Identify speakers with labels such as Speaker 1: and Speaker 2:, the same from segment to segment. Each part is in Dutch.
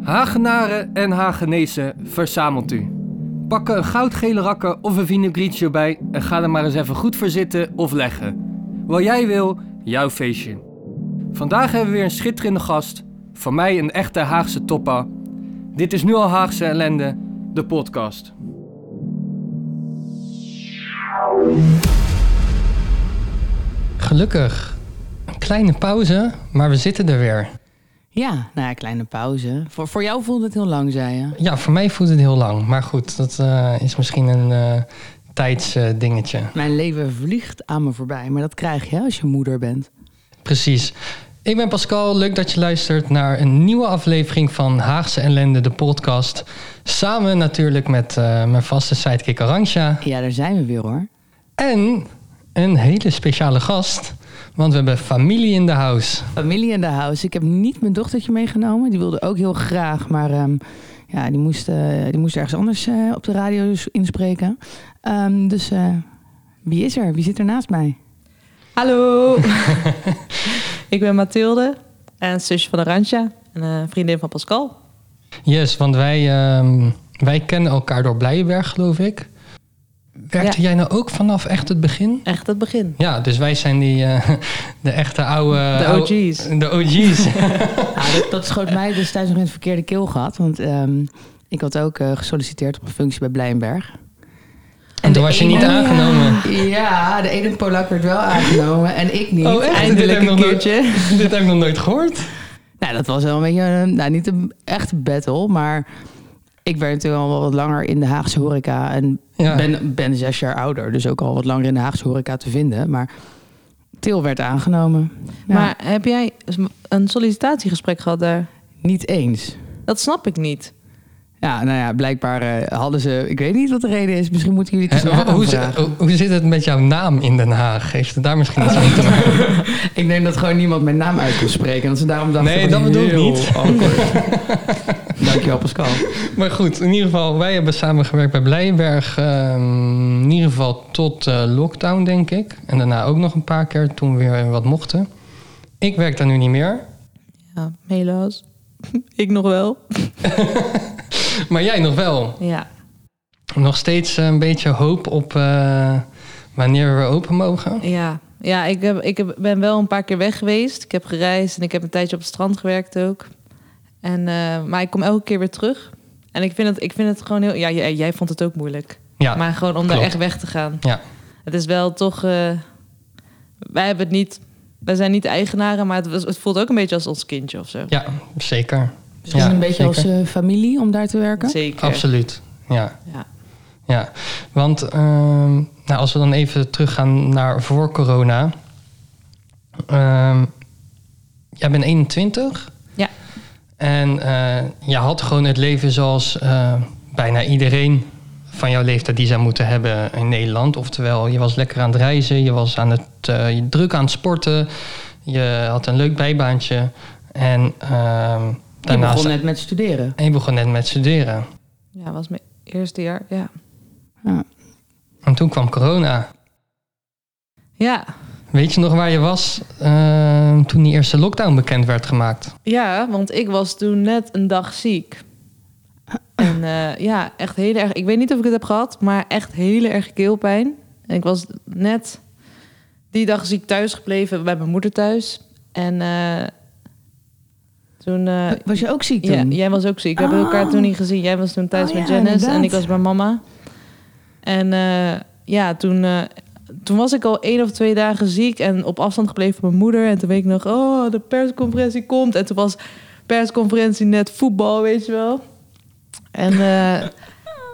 Speaker 1: Hagenaren en Hagenezen, verzamelt u. Pak een goudgele rakker of een vinaigretje erbij en ga er maar eens even goed voor zitten of leggen. Wat jij wil, jouw feestje. Vandaag hebben we weer een schitterende gast. Van mij een echte Haagse toppa. Dit is nu al Haagse ellende, de podcast. Gelukkig. Een kleine pauze, maar we zitten er weer.
Speaker 2: Ja, nou ja, kleine pauze. Voor, voor jou voelde het heel lang, zei je.
Speaker 1: Ja, voor mij voelt het heel lang. Maar goed, dat eh, is misschien een uh, tijdsdingetje.
Speaker 2: Mijn leven vliegt aan me voorbij, maar dat krijg je als je moeder bent.
Speaker 1: Precies. Ik ben Pascal, leuk dat je luistert naar een nieuwe aflevering van Haagse Ellende, de podcast. Samen natuurlijk met mijn vaste sidekick Arantja.
Speaker 2: Ja, daar zijn we weer hoor.
Speaker 1: En een hele speciale gast, want we hebben familie in de house.
Speaker 2: Familie in de house. Ik heb niet mijn dochtertje meegenomen, die wilde ook heel graag, maar um, ja, die moest, uh, die moest ergens anders uh, op de radio inspreken. Um, dus wie is er? Wie zit er naast mij?
Speaker 3: Hallo, ik ben Mathilde en zusje van Arantja en een vriendin van Pascal.
Speaker 1: Yes, want wij, um, wij kennen elkaar door Blijenberg, geloof ik. Werkte ja. jij nou ook vanaf echt het begin?
Speaker 3: Echt het begin.
Speaker 1: Ja, dus wij zijn die, uh, de echte oude...
Speaker 3: De OG's.
Speaker 1: Oude, de OG's.
Speaker 2: ja, dat, dat, schoot mij destijds nog in het verkeerde keel gehad. Want um, ik had ook uh, gesolliciteerd op een functie bij Blijenberg.
Speaker 1: En toen was je niet aangenomen.
Speaker 2: Ja, de ene Polak werd wel aangenomen en ik niet.
Speaker 1: Oh, echt?
Speaker 2: Eindelijk
Speaker 1: dit
Speaker 2: een
Speaker 1: keertje. Nooit, dit heb ik nog nooit gehoord.
Speaker 2: Nou, dat was wel een beetje, nou niet een echte battle, maar ik ben natuurlijk al wel wat langer in de Haagse horeca en ja. ben, ben zes jaar ouder, dus ook al wat langer in de Haagse horeca te vinden. Maar Til werd aangenomen.
Speaker 3: Ja. Maar heb jij een sollicitatiegesprek gehad daar?
Speaker 2: Niet eens.
Speaker 3: Dat snap ik niet.
Speaker 2: Ja, nou ja, blijkbaar uh, hadden ze... Ik weet niet wat de reden is. Misschien moeten jullie het eens
Speaker 1: hoe, hoe, hoe zit het met jouw naam in Den Haag? Heeft het daar misschien iets mee te maken?
Speaker 2: ik denk dat gewoon niemand mijn naam uit kon spreken. En dat ze daarom dachten...
Speaker 1: Nee, dat bedoel ik niet.
Speaker 2: Dankjewel, Pascal.
Speaker 1: Maar goed, in ieder geval... Wij hebben samengewerkt bij Blijenberg. Uh, in ieder geval tot uh, lockdown, denk ik. En daarna ook nog een paar keer toen we weer wat mochten. Ik werk daar nu niet meer.
Speaker 3: Ja, helaas. ik nog wel.
Speaker 1: maar jij nog wel?
Speaker 3: Ja.
Speaker 1: Nog steeds een beetje hoop op uh, wanneer we open mogen?
Speaker 3: Ja, ja ik, heb, ik ben wel een paar keer weg geweest. Ik heb gereisd en ik heb een tijdje op het strand gewerkt ook. En, uh, maar ik kom elke keer weer terug. En ik vind het, ik vind het gewoon heel... Ja, jij, jij vond het ook moeilijk.
Speaker 1: Ja,
Speaker 3: maar gewoon om daar echt weg te gaan.
Speaker 1: Ja.
Speaker 3: Het is wel toch... Uh, wij hebben het niet... Wij zijn niet eigenaren, maar het, het voelt ook een beetje als ons kindje of zo.
Speaker 1: Ja, zeker.
Speaker 2: Dus ja, een beetje zeker. als uh, familie om daar te werken?
Speaker 3: Zeker.
Speaker 1: Absoluut, ja.
Speaker 3: Ja,
Speaker 1: ja. want uh, nou, als we dan even teruggaan naar voor corona. Uh, jij bent 21.
Speaker 3: Ja.
Speaker 1: En uh, je had gewoon het leven zoals uh, bijna iedereen van jouw leeftijd die zou moeten hebben in Nederland. Oftewel, je was lekker aan het reizen, je was aan het, je druk aan het sporten, je had een leuk bijbaantje. En ehm,
Speaker 2: je begon net met studeren.
Speaker 1: En je begon net met studeren.
Speaker 3: Ja, was mijn eerste jaar, ja.
Speaker 2: ja.
Speaker 1: En toen kwam corona.
Speaker 3: Ja.
Speaker 1: Weet je nog waar je was uh, toen die eerste lockdown bekend werd gemaakt?
Speaker 3: Ja, want ik was toen net een dag ziek. En uh, ja, echt heel erg... Ik weet niet of ik het heb gehad, maar echt hele erg keelpijn. En ik was net die dag ziek thuis gebleven bij mijn moeder thuis. En... Uh, toen, uh,
Speaker 2: was je ook ziek toen?
Speaker 3: Ja, jij was ook ziek. We oh. hebben elkaar toen niet gezien. Jij was toen thuis
Speaker 2: oh,
Speaker 3: met
Speaker 2: ja,
Speaker 3: Janice
Speaker 2: inderdaad.
Speaker 3: en ik was bij mama. En uh, ja, toen, uh, toen was ik al één of twee dagen ziek en op afstand gebleven van mijn moeder. En toen weet ik nog, oh, de persconferentie komt. En toen was persconferentie net voetbal, weet je wel. En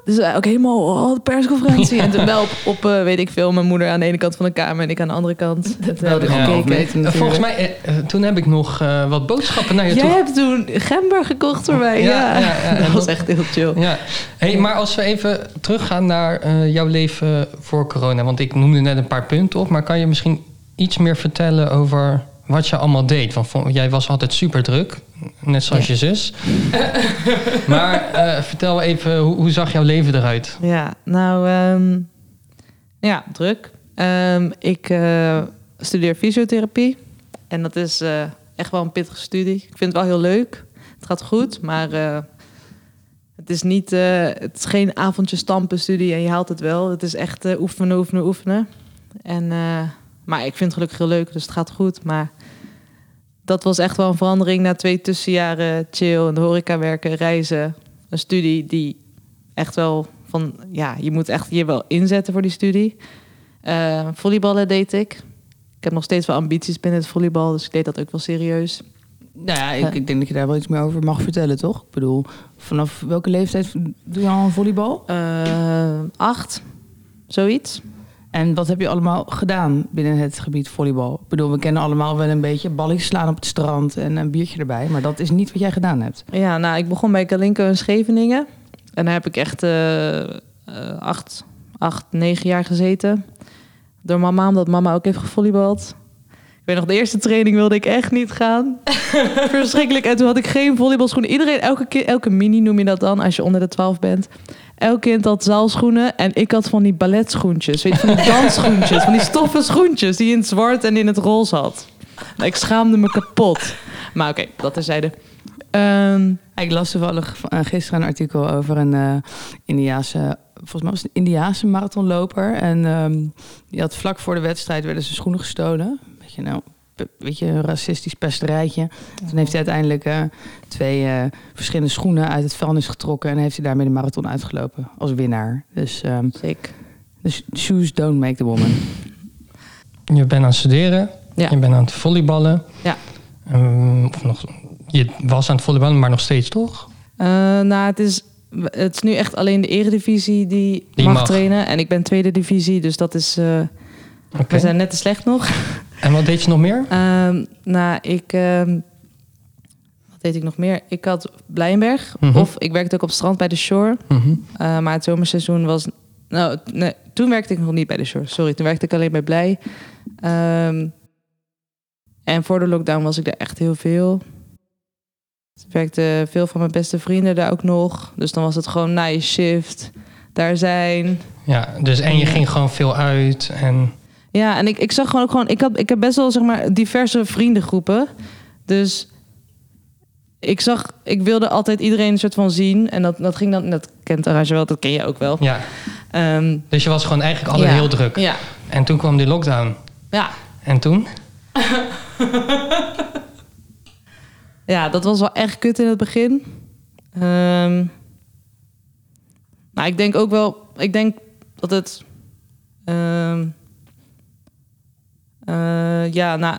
Speaker 3: dus ook helemaal, oh, de persconferentie. En toen wel op, op uh, weet ik veel, mijn moeder aan de ene kant van de kamer en ik aan de andere kant.
Speaker 2: Dat wel gekeken.
Speaker 1: Ja, Volgens mij, uh, toen heb ik nog uh, wat boodschappen naar je
Speaker 3: Jij
Speaker 1: toe.
Speaker 3: Jij hebt toen gember gekocht voor mij, ja.
Speaker 1: ja, ja
Speaker 3: dat was echt heel chill.
Speaker 1: Ja. Hey, maar als we even teruggaan naar jouw leven voor corona. Want ik noemde net een paar punten op. Maar kan je misschien iets meer vertellen over wat je allemaal deed? Want jij was altijd super druk. Net zoals ja. je zus. maar uh, vertel even, hoe, hoe, zag jouw leven eruit?
Speaker 3: Ja, nou, um, ja, druk. Um, ik uh, studeer fysiotherapie. En dat is uh, echt wel een pittige studie. Ik vind het wel heel leuk. Het gaat goed, maar het is niet, het is geen avondje stampen studie en je haalt het wel. Het is echt oefenen, oefenen, oefenen. En, maar ik vind het gelukkig heel leuk, dus het gaat goed. Maar dat was echt wel een verandering na twee tussenjaren chill in de horeca werken, reizen. Een studie die echt wel van, ja, je moet echt je wel inzetten voor die studie. volleyballen deed ik. Ik heb nog steeds wel ambities binnen het volleybal, dus ik deed dat ook wel serieus.
Speaker 2: Nou ja, ik, ik, denk dat je daar wel iets meer over mag vertellen, toch? Ik bedoel, vanaf welke leeftijd doe je al een volleybal?
Speaker 3: Uh, acht, zoiets.
Speaker 2: En wat heb je allemaal gedaan binnen het gebied volleybal? Ik bedoel, we kennen allemaal wel een beetje balletjes slaan op het strand en een biertje erbij. Maar dat is niet wat jij gedaan hebt.
Speaker 3: Ja, nou, ik begon bij Kalinko in Scheveningen. En daar heb ik echt uh, uh, acht, acht, negen jaar gezeten. Door mama, omdat mama ook heeft gevolleybald. Ik weet nog, de eerste training wilde ik echt niet gaan. Verschrikkelijk. En toen had ik geen volleybalschoenen. Iedereen, elke, keer, elke mini noem je dat dan, als je onder de 12 bent. Elk kind had zaalschoenen en ik had van die balletschoentjes. Weet je, van die dansschoentjes. van die stoffen schoentjes die in het zwart en in het roze had. Ik schaamde me kapot. Maar oké, dat terzijde. Um,
Speaker 2: ik las toevallig uh, gisteren een artikel over een uh, Indiaanse volgens mij was het een Indiaanse marathonloper. En um, die had vlak voor de wedstrijd werden zijn schoenen gestolen je, nou, weet je, een racistisch pesterijtje. Toen heeft hij uiteindelijk uh, twee uh, verschillende schoenen uit het vuilnis getrokken en heeft hij daarmee de marathon uitgelopen als winnaar. Dus, um,
Speaker 3: Sick.
Speaker 2: dus shoes don't make the woman.
Speaker 4: Je bent aan het studeren,
Speaker 3: ja.
Speaker 4: je bent aan het volleyballen.
Speaker 3: Ja.
Speaker 4: Um, of nog, je was aan het volleyballen, maar nog steeds toch?
Speaker 3: Uh, nou, het is, het is nu echt alleen de eredivisie die,
Speaker 4: die
Speaker 3: mag,
Speaker 4: mag,
Speaker 3: trainen. En ik ben tweede divisie, dus dat is... Okay. We zijn net te slecht nog.
Speaker 4: En wat deed je nog meer?
Speaker 3: Um, nou, ik. Um, wat deed ik nog meer? Ik had Blijenberg. Mm -hmm. Of ik werkte ook op het strand bij de Shore.
Speaker 4: Mm -hmm.
Speaker 3: uh, maar het zomerseizoen was. Nou, nee, toen werkte ik nog niet bij de Shore. Sorry, toen werkte ik alleen bij Blij. Um, en voor de lockdown was ik daar echt heel veel. Ik werkte veel van mijn beste vrienden daar ook nog. Dus dan was het gewoon na je shift. Daar zijn.
Speaker 4: Ja, dus en je ging gewoon veel uit. En...
Speaker 3: Ja, en ik, ik zag gewoon ook gewoon... Ik, had, ik heb best wel, zeg maar, diverse vriendengroepen. Dus ik zag... Ik wilde altijd iedereen een soort van zien. En dat, dat ging dan... Dat kent Aranje wel, dat ken je ook wel.
Speaker 4: Ja.
Speaker 3: Um,
Speaker 4: dus je was gewoon eigenlijk
Speaker 3: ja,
Speaker 4: heel druk.
Speaker 3: Ja.
Speaker 4: En toen kwam die lockdown.
Speaker 3: Ja.
Speaker 4: En toen?
Speaker 3: ja, dat was wel echt kut in het begin. Um, nou, ik denk ook wel... Ik denk dat het... Um, uh, ja, nou,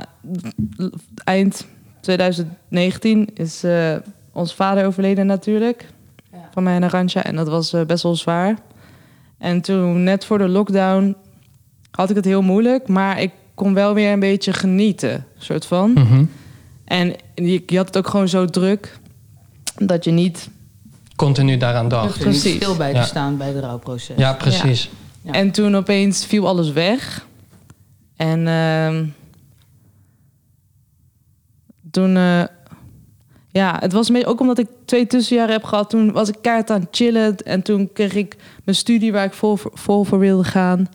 Speaker 3: eind 2019 is uh, ons vader overleden natuurlijk. Ja. Van mij en Arantja. En dat was uh, best wel zwaar. En toen, net voor de lockdown, had ik het heel moeilijk. Maar ik kon wel weer een beetje genieten, soort van.
Speaker 4: Mm -hmm.
Speaker 3: En je, je, had het ook gewoon zo druk... dat je niet...
Speaker 4: Continu daaraan dacht.
Speaker 2: Niet stil bij te ja. staan bij het rouwproces.
Speaker 4: Ja, precies.
Speaker 3: Ja. En toen opeens viel alles weg... En uh, toen, uh, ja, het was ook omdat ik twee tussenjaren heb gehad. Toen was ik kaart aan chillen en toen kreeg ik mijn studie waar ik vol, voor wilde gaan.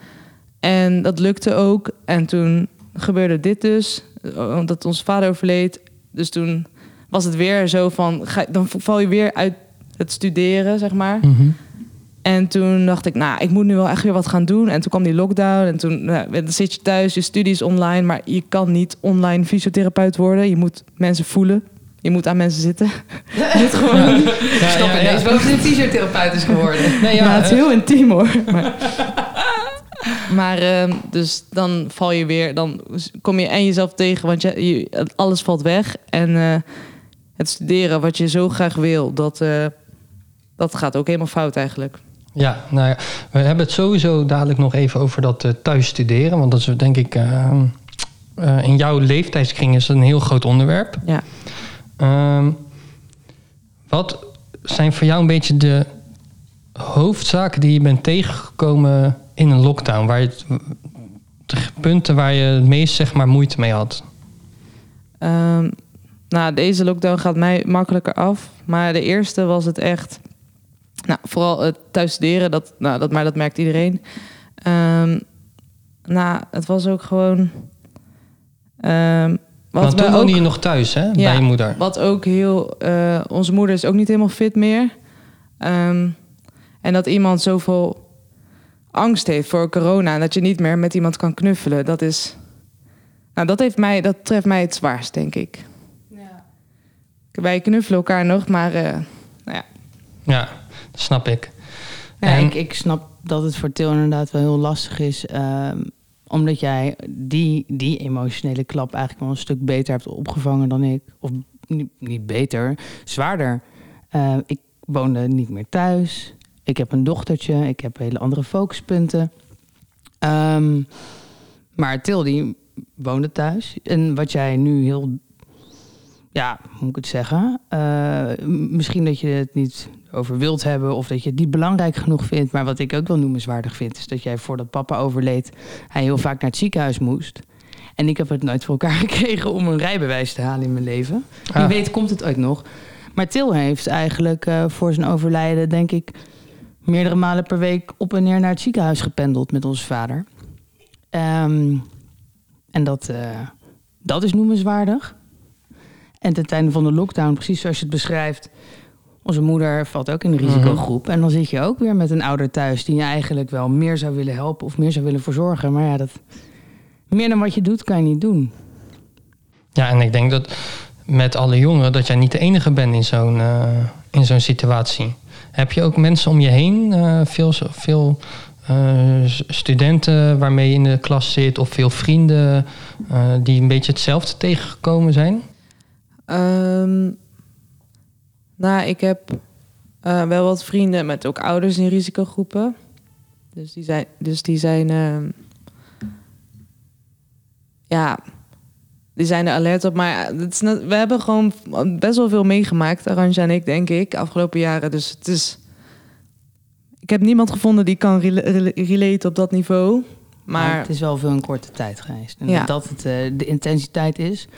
Speaker 3: En dat lukte ook. En toen gebeurde dit dus, omdat ons vader overleed. Dus toen was het weer zo van, ga, dan val je weer uit het studeren, zeg maar.
Speaker 4: -hmm.
Speaker 3: En toen dacht ik, nou, ik moet nu wel echt weer wat gaan doen. En toen kwam die lockdown. En toen nou, dan zit je thuis, je studies online. Maar je kan niet online fysiotherapeut worden. Je moet mensen voelen. Je moet aan mensen zitten. je moet gewoon...
Speaker 2: Ja. Ja, Snap ja, ineens waarom fysiotherapeut is geworden.
Speaker 3: Nee, ja, maar het is heel intiem hoor. Maar, maar uh, dus dan val je weer... Dan kom je en jezelf tegen, want je, je, alles valt weg. En uh, het studeren wat je zo graag wil, dat, uh, dat gaat ook helemaal fout eigenlijk.
Speaker 4: Ja, nou ja, we hebben het sowieso dadelijk nog even over dat uh, thuis studeren. Want dat is denk ik uh, uh, in jouw leeftijdskring is dat een heel groot onderwerp.
Speaker 3: Ja.
Speaker 4: Um, wat zijn voor jou een beetje de hoofdzaken die je bent tegengekomen in een lockdown? Waar je, de punten waar je het meest zeg maar, moeite mee had?
Speaker 3: Um, nou, deze lockdown gaat mij makkelijker af. Maar de eerste was het echt nou, vooral het thuis studeren, dat, nou, dat, maar dat merkt iedereen. Um, nou, het was ook gewoon... Um, wat
Speaker 1: Want
Speaker 3: we
Speaker 1: toen woonde
Speaker 3: ook-
Speaker 1: je nog thuis, hè? Bij
Speaker 3: Ja,
Speaker 1: je moeder.
Speaker 3: Wat ook heel... eh, onze moeder is ook niet helemaal fit meer. Ehm, en dat iemand zoveel angst heeft voor corona... en dat je niet meer met iemand kan knuffelen, dat is... Nou, dat, heeft mij, dat treft mij het zwaarst, denk ik. Wij knuffelen elkaar nog, maar... eh, nou ja.
Speaker 1: Ja, dat snap ik.
Speaker 2: Ja,
Speaker 1: En-
Speaker 2: ik, ik snap dat het voor Til inderdaad wel heel lastig is. ehm, omdat jij die, die emotionele klap eigenlijk wel een stuk beter hebt opgevangen dan ik. Of niet, niet beter, zwaarder. Eh, ik woonde niet meer thuis. Ik heb een dochtertje. Ik heb hele andere focuspunten. Ehm, maar Til die woonde thuis. En wat jij nu heel... Ja, hoe moet ik het zeggen? Eh, misschien dat je het niet over wilt hebben... of dat je het niet belangrijk genoeg vindt. Maar wat ik ook wel noemenswaardig vind... is dat jij voordat papa overleed... hij heel vaak naar het ziekenhuis moest. En ik heb het nooit voor elkaar gekregen om een rijbewijs te halen in mijn leven. Wie
Speaker 1: Ah.
Speaker 2: weet komt het ooit nog. Maar Til heeft eigenlijk eh, voor zijn overlijden, denk ik... meerdere malen per week op en neer naar het ziekenhuis gependeld met onze vader. Ehm, en dat, eh, dat is noemenswaardig. En ten tijde van de lockdown, precies zoals je het beschrijft... onze moeder valt ook in de risicogroep. En dan zit je ook weer met een ouder thuis... die je eigenlijk wel meer zou willen helpen of meer zou willen verzorgen. Maar ja, dat, meer dan wat je doet, kan je niet doen.
Speaker 1: Ja, en ik denk dat met alle jongeren dat jij niet de enige bent in zo'n eh, in zo'n situatie. Heb je ook mensen om je heen, eh, veel, veel eh, studenten waarmee je in de klas zit, of veel vrienden die een beetje hetzelfde tegengekomen zijn?
Speaker 3: Ehm, nou, ik heb eh, wel wat vrienden met ook ouders in risicogroepen. Dus die zijn, dus die zijn, ehm, ja, die zijn er alert op. Maar het is net- we hebben gewoon best wel veel meegemaakt, Arantja en ik, denk ik, afgelopen jaren. Dus het is, ik heb niemand gevonden die kan rela- rela- relate op dat niveau.
Speaker 2: Maar,
Speaker 3: Maar,
Speaker 2: het is wel veel een korte tijd geweest. En
Speaker 3: Ja.
Speaker 2: dat het eh, de intensiteit is.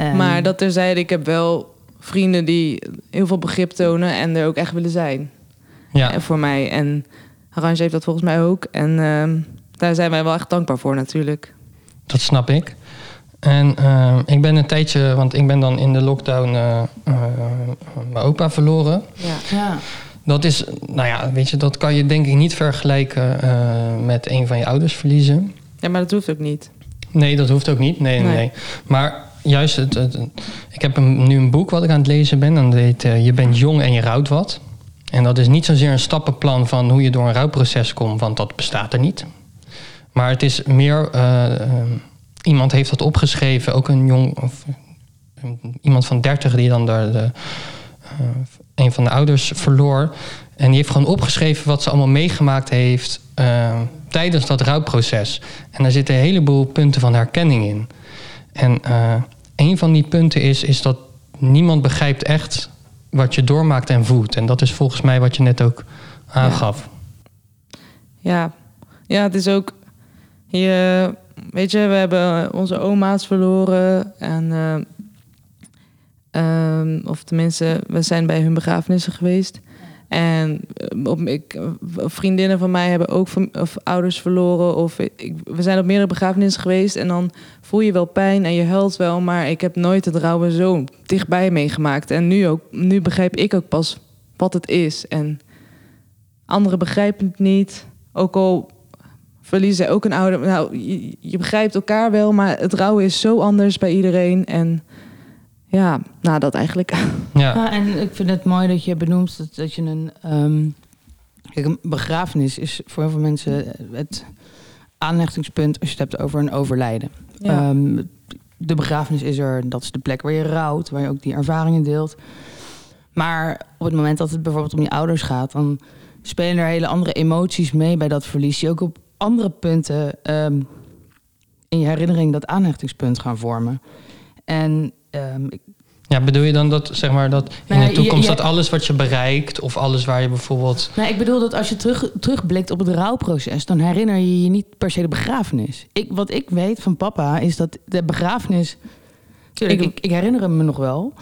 Speaker 2: En-
Speaker 3: maar dat terzijde, ik heb wel vrienden die heel veel begrip tonen en er ook echt willen zijn.
Speaker 1: Ja,
Speaker 3: En voor mij. En Arantje heeft dat volgens mij ook. En ehm, daar zijn wij wel echt dankbaar voor natuurlijk.
Speaker 1: dat snap ik. En eh, ik ben een tijdje, want ik ben dan in de lockdown eh, eh, mijn opa verloren.
Speaker 3: Ja.
Speaker 2: Ja.
Speaker 1: Dat is, nou ja, weet je, dat kan je denk ik niet vergelijken eh, met een van je ouders verliezen.
Speaker 3: ja, maar dat hoeft ook niet.
Speaker 1: Nee, dat hoeft ook niet. Nee. Nee.
Speaker 3: nee.
Speaker 1: Maar juist, het, ik heb nu een boek wat ik aan het lezen ben. En dat heet eh, Je bent jong en je rouwt wat. En dat is niet zozeer een stappenplan van hoe je door een rouwproces komt, want dat bestaat er niet. Maar het is meer, eh, eh, iemand heeft dat opgeschreven, ook een jong, of iemand van 30 die dan de, de, eh, een van de ouders verloor. En die heeft gewoon opgeschreven wat ze allemaal meegemaakt heeft tijdens dat rouwproces. En daar zitten een heleboel punten van herkenning in. En eh, een van die punten is, is dat niemand begrijpt echt wat je doormaakt en voelt. En dat is volgens mij wat je net ook aangaf.
Speaker 3: Ja. ja, het is ook... Je, weet je, we hebben onze oma's verloren. En, eh, ehm, of tenminste, we zijn bij hun begrafenissen geweest. En eh, ik, eh, vriendinnen van mij hebben ook fam- of ouders verloren. Of we zijn op meerdere begrafenissen geweest. En dan voel je wel pijn en je huilt wel. Maar ik heb nooit het rouwen zo dichtbij meegemaakt. En nu, ook, nu begrijp ik ook pas wat het is. En anderen begrijpen het niet. Ook al verliezen ook een ouder. Nou, je, je begrijpt elkaar wel, maar het rouwen is zo anders bij iedereen. En ja, nou dat eigenlijk.
Speaker 1: Ja,
Speaker 2: Ja, en ik vind het mooi dat je benoemt dat, dat je een... ehm, kijk, een begrafenis is voor heel veel mensen het aanhechtingspunt... als je het hebt over een overlijden.
Speaker 3: Ja.
Speaker 2: Ehm, de begrafenis is er, dat is de plek waar je rouwt... waar je ook die ervaringen deelt. Maar op het moment dat het bijvoorbeeld om je ouders gaat... dan spelen er hele andere emoties mee bij dat verlies... die ook op andere punten ehm, in je herinnering dat aanhechtingspunt gaan vormen. En ehm,
Speaker 1: ja, bedoel je dan dat, zeg maar, dat in
Speaker 2: Nou
Speaker 1: de toekomst
Speaker 2: je- je-
Speaker 1: dat alles wat je bereikt... of alles waar je bijvoorbeeld...
Speaker 2: Nou, ik bedoel dat als je terug, terugblikt op het rouwproces, dan herinner je je niet per se de begrafenis. Ik, wat ik weet van papa is dat de begrafenis. Tuurlijk,
Speaker 3: Ik-
Speaker 2: ik, ik, herinner hem me nog wel.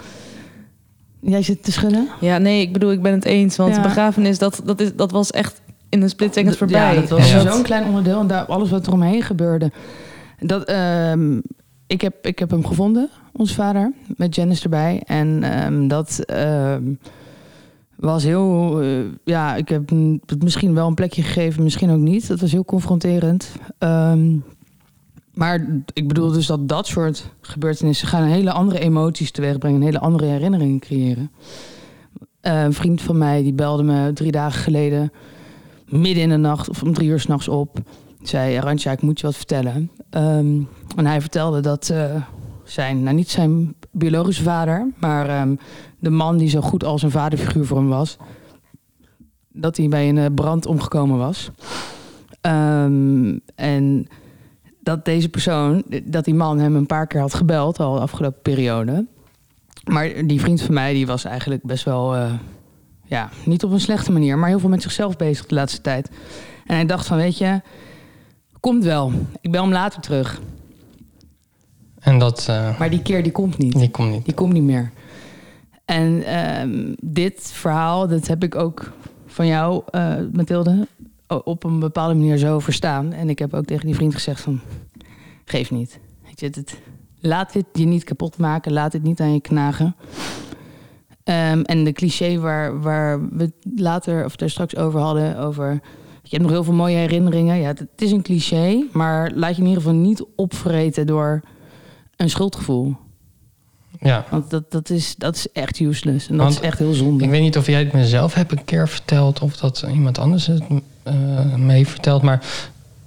Speaker 2: Jij zit te schudden?
Speaker 3: ja, nee, ik bedoel, ik ben het eens. Want
Speaker 2: Ja.
Speaker 3: de begrafenis, dat, dat, is, dat was echt in een split second voorbij.
Speaker 2: Ja, dat was
Speaker 1: Ja.
Speaker 2: zo'n klein onderdeel en daar, alles wat er omheen gebeurde. Dat, ehm, ik, heb, ik heb hem gevonden, ons vader, met Janice erbij. En ehm, dat ehm, was heel... eh, ja, ik heb het misschien wel een plekje gegeven, misschien ook niet. Dat was heel confronterend. Ehm, maar ik bedoel dus dat dat soort gebeurtenissen... gaan hele andere emoties teweeg brengen. Een hele andere herinneringen creëren. Een vriend van mij die belde me drie dagen geleden... midden in de nacht of om drie uur s'nachts op zei Arantja, ik moet je wat vertellen. Ehm, en hij vertelde dat eh, zijn, nou niet zijn biologische vader, maar ehm, de man die zo goed als een vaderfiguur voor hem was, dat hij bij een eh, brand omgekomen was. Ehm, en dat deze persoon, dat die man hem een paar keer had gebeld al de afgelopen periode. Maar die vriend van mij, die was eigenlijk best wel, eh, ja, niet op een slechte manier, maar heel veel met zichzelf bezig de laatste tijd. En hij dacht van, weet je, Komt wel. Ik bel hem later terug.
Speaker 1: En dat... eh,
Speaker 2: Maar die keer die komt niet.
Speaker 1: die komt niet.
Speaker 2: Die komt niet meer. En ehm, dit verhaal, dat heb ik ook van jou, eh Mathilde, op een bepaalde manier zo verstaan. En ik heb ook tegen die vriend gezegd van, geef niet. Weet je, het, laat dit je niet kapot maken. Laat dit niet aan je knagen. Ehm, en de cliché waar, waar we het later, of daar straks over hadden, over... Je hebt nog heel veel mooie herinneringen. Ja, het, het is een cliché, maar laat je in ieder geval niet opvreten door een schuldgevoel.
Speaker 1: Ja.
Speaker 2: Want dat, dat, is, dat is echt useless. En dat
Speaker 1: Want
Speaker 2: is echt heel zonde.
Speaker 1: Ik weet niet of jij het mezelf hebt een keer verteld of dat iemand anders het eh me heeft verteld. Maar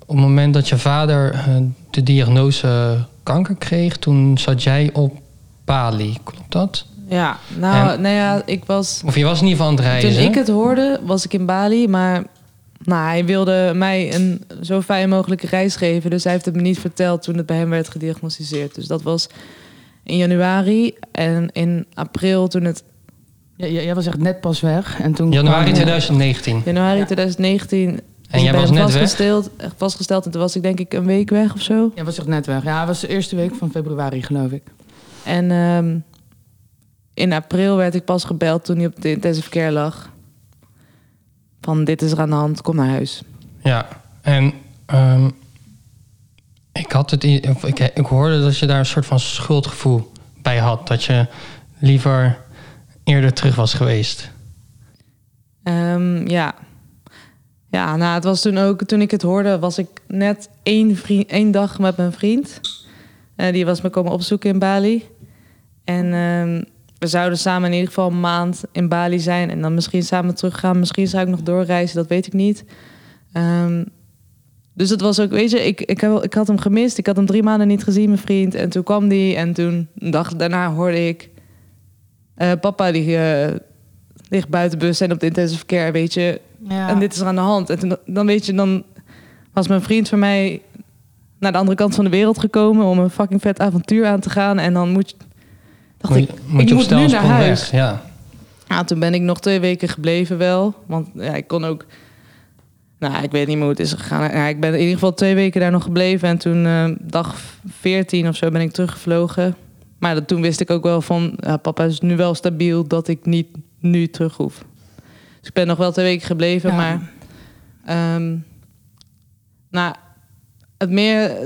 Speaker 1: op het moment dat je vader eh, de diagnose kanker kreeg, toen zat jij op Bali. Klopt dat?
Speaker 3: Ja, nou,
Speaker 1: En-
Speaker 3: nou ja, ik was...
Speaker 1: Of je was in ieder geval aan het reizen.
Speaker 3: Toen ik het hoorde, was ik in Bali, maar nou, hij wilde mij een zo fijn mogelijke reis geven. Dus hij heeft het me niet verteld toen het bij hem werd gediagnosticeerd. Dus dat was in januari en in april toen het
Speaker 2: Ja, jij was echt net pas weg. En toen
Speaker 1: Januari
Speaker 2: kwam-
Speaker 1: 2019.
Speaker 3: januari 2019
Speaker 1: En
Speaker 3: is
Speaker 1: jij was net weg?
Speaker 3: vastgesteld, vastgesteld en toen was ik denk ik een week weg of zo.
Speaker 2: Ja, was echt net weg. Ja, het was de eerste week van februari, geloof ik.
Speaker 3: En ehm, in april werd ik pas gebeld toen hij op de intensive care lag. Van dit is er aan de hand, kom naar huis.
Speaker 1: Ja, en ehm, ik had het, ik, ik hoorde dat je daar een soort van schuldgevoel bij had. Dat je liever eerder terug was geweest.
Speaker 3: Ehm, ja. Ja, nou, het was toen ook, toen ik het hoorde, was ik net één, vriend, één dag met mijn vriend. Eh, die was me komen opzoeken in Bali. En ehm, we zouden samen in ieder geval een maand in Bali zijn. En dan misschien samen teruggaan. Misschien zou ik nog doorreizen, dat weet ik niet. Ehm, dus het was ook, weet je, ik, ik, heb, ik had hem gemist. Ik had hem drie maanden niet gezien, mijn vriend. En toen kwam die. En toen, een dag daarna, hoorde ik... eh, papa, die eh, ligt buiten bus en op de intensive care, weet je.
Speaker 2: Ja.
Speaker 3: En dit is er aan de hand. En toen, dan weet je, dan was mijn vriend voor mij naar de andere kant van de wereld gekomen om een fucking vet avontuur aan te gaan. En dan moet je, dacht
Speaker 1: Moet,
Speaker 3: ik,
Speaker 1: je- moet
Speaker 3: ik moet nu naar huis.
Speaker 1: weg. Ja.
Speaker 3: Ja, toen ben ik nog twee weken gebleven wel. Want ja, ik kon ook... Nou, ik weet niet meer hoe het is gegaan. Ja, ik ben in ieder geval twee weken daar nog gebleven. En toen eh, dag 14 of zo ben ik teruggevlogen. Maar dat, toen wist ik ook wel van... Ja, papa is nu wel stabiel dat ik niet nu terug hoef. Dus ik ben nog wel twee weken gebleven.
Speaker 2: Ja.
Speaker 3: Maar ehm, nou, het meer...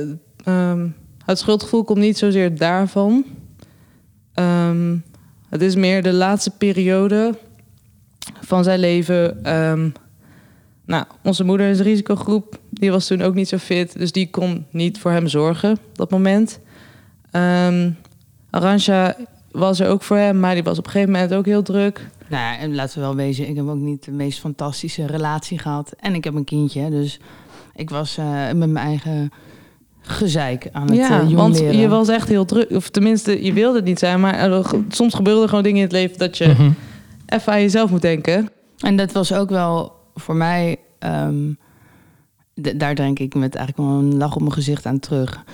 Speaker 3: ehm, het schuldgevoel komt niet zozeer daarvan. Ehm, het is meer de laatste periode van zijn leven. Ehm, nou, onze moeder is risicogroep. Die was toen ook niet zo fit. Dus die kon niet voor hem zorgen op dat moment. Arantxa was er ook voor hem. Maar die was op een gegeven moment ook heel druk.
Speaker 2: Nou ja, en laten we wel wezen, ik heb ook niet de meest fantastische relatie gehad. En ik heb een kindje, dus ik was eh, met mijn eigen gezeik aan het
Speaker 3: ja,
Speaker 2: eh, jong
Speaker 3: want
Speaker 2: leren.
Speaker 3: je was echt heel druk. Of tenminste, je wilde het niet zijn. Maar er- soms gebeuren er gewoon dingen in het leven... dat je
Speaker 1: Mhm.
Speaker 3: even aan jezelf moet denken.
Speaker 2: En dat was ook wel voor mij, ehm, d- daar denk ik met eigenlijk wel een lach op mijn gezicht aan terug.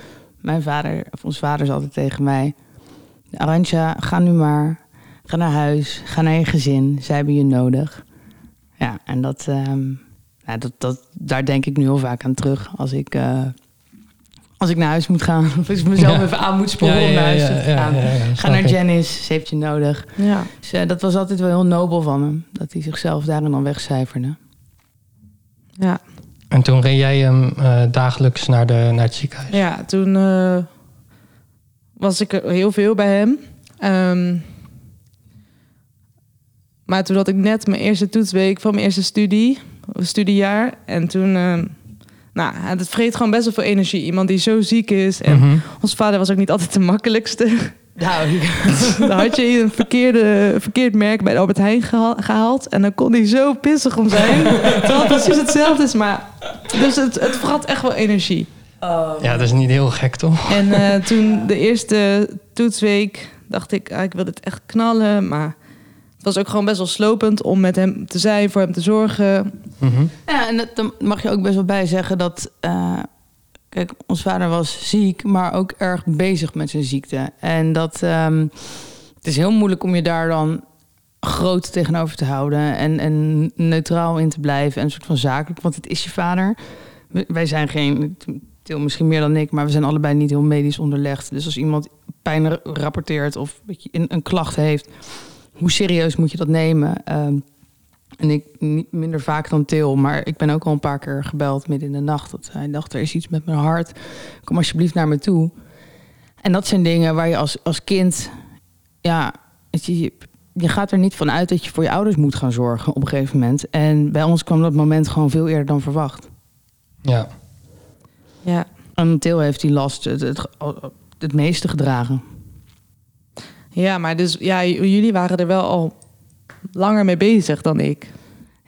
Speaker 2: Mijn vader, of ons vader, is altijd tegen mij: Arantja, ga nu maar. Ga naar huis, ga naar je gezin. Zij hebben je nodig. Ja, en dat, ehm, ja, dat, dat, daar denk ik nu heel vaak aan terug als ik, eh, als ik naar huis moet gaan. Of als ik mezelf
Speaker 1: Ja.
Speaker 2: even aan moet sporen
Speaker 1: Ja,
Speaker 2: om
Speaker 1: ja,
Speaker 2: naar huis
Speaker 1: ja,
Speaker 2: te gaan.
Speaker 1: ja, ja,
Speaker 2: Ga naar. Janice, ze heeft je nodig.
Speaker 3: Ja.
Speaker 2: Dus eh, dat was altijd wel heel nobel van hem. Dat hij zichzelf daarin dan wegcijferde.
Speaker 3: Ja.
Speaker 1: En toen reed jij hem eh, dagelijks naar, de, naar het ziekenhuis.
Speaker 3: Ja, toen. eh, was ik er heel veel bij hem. Ehm, maar toen had ik net mijn eerste toetsweek van mijn eerste studie, studiejaar. En toen, ehm, nou, het vreet gewoon best wel veel energie. Iemand die zo ziek is. En
Speaker 1: Mhm.
Speaker 3: ons vader was ook niet altijd de makkelijkste.
Speaker 2: Nou,
Speaker 3: Dan had je een verkeerde, verkeerd merk bij de Albert Heijn geha- gehaald. En dan kon hij zo pissig om zijn. Terwijl het precies hetzelfde is. Maar, dus het, het vrat echt wel energie.
Speaker 1: Ja, dat is niet heel gek, toch?
Speaker 3: En eh, toen de eerste toetsweek dacht ik, ah, ik wil dit echt knallen. Maar het was ook gewoon best wel slopend om met hem te zijn, voor hem te zorgen.
Speaker 1: Mhm.
Speaker 2: Ja, en dat, dan mag je ook best wel bij zeggen dat... eh, kijk, ons vader was ziek, maar ook erg bezig met zijn ziekte. En dat... ehm, het is heel moeilijk om je daar dan groot tegenover te houden... en, en neutraal in te blijven en een soort van zakelijk. Want het is je vader. Wij zijn geen... Til misschien meer dan ik, maar we zijn allebei niet heel medisch onderlegd. Dus als iemand pijn ra- rapporteert of een, een klacht heeft... hoe serieus moet je dat nemen? Ehm, en ik niet minder vaak dan Til, maar ik ben ook al een paar keer gebeld midden in de nacht. Dat hij dacht, er is iets met mijn hart. Kom alsjeblieft naar me toe. En dat zijn dingen waar je als, als kind, ja, je, je gaat er niet van uit dat je voor je ouders moet gaan zorgen op een gegeven moment. En bij ons kwam dat moment gewoon veel eerder dan verwacht.
Speaker 1: Ja.
Speaker 3: Ja,
Speaker 2: En Til heeft die last het, het, het meeste gedragen.
Speaker 3: Ja maar dus, ja, jullie waren er wel al langer mee bezig dan ik.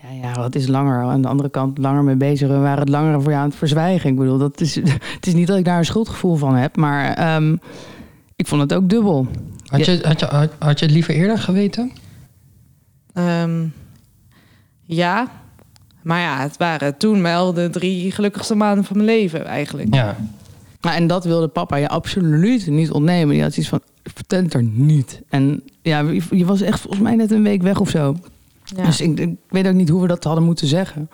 Speaker 2: Ja, ja, wat is langer? Aan de andere kant langer mee bezig. We waren het langer voor je aan het verzwijgen. Ik bedoel, dat is, het is niet dat ik daar een schuldgevoel van heb, maar ehm, ik vond het ook dubbel.
Speaker 1: Had, je, had, je, had, had je het liever eerder geweten?
Speaker 3: Ehm, ja, maar ja, het waren toen wel de drie gelukkigste maanden van mijn leven eigenlijk.
Speaker 1: Ja.
Speaker 2: Nou, en dat wilde papa je absoluut niet ontnemen. Die had iets van, vertel het er niet. En ja, je, je was echt volgens mij net een week weg of zo.
Speaker 3: Ja.
Speaker 2: Dus ik, ik weet ook niet hoe we dat hadden moeten zeggen.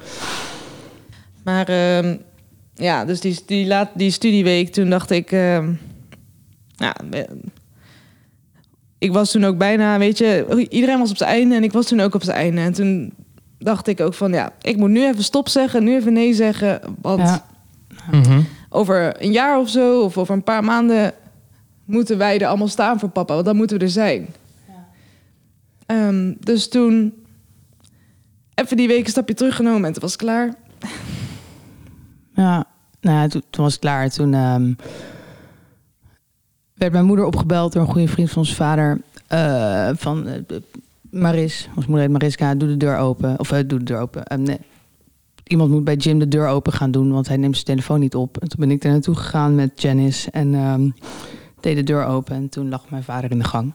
Speaker 3: Maar ehm, ja, dus die, die, laat, die studieweek, toen dacht ik... ehm, ja, ik was toen ook bijna, weet je... Iedereen was op zijn einde en ik was toen ook op zijn einde. En toen dacht ik ook van, ja, ik moet nu even stop zeggen, nu even nee zeggen. Want
Speaker 2: Ja.
Speaker 1: Mhm.
Speaker 3: Over een jaar of zo, of over een paar maanden... moeten wij er allemaal staan voor papa, want dan moeten we er zijn. Ehm, dus toen even die week een stapje teruggenomen en toen was het klaar.
Speaker 2: Ja, nou, ja, toen, toen was het klaar. Toen ehm, werd mijn moeder opgebeld door een goede vriend van ons vader. eh, van eh, Maris, ons moeder heet Mariska, doe de deur open. Of eh, doe de deur open. Eh, nee. Iemand moet bij Jim de deur open gaan doen, want hij neemt zijn telefoon niet op. En toen ben ik er naartoe gegaan met Janice en ehm, deed de deur open. En toen lag mijn vader in de gang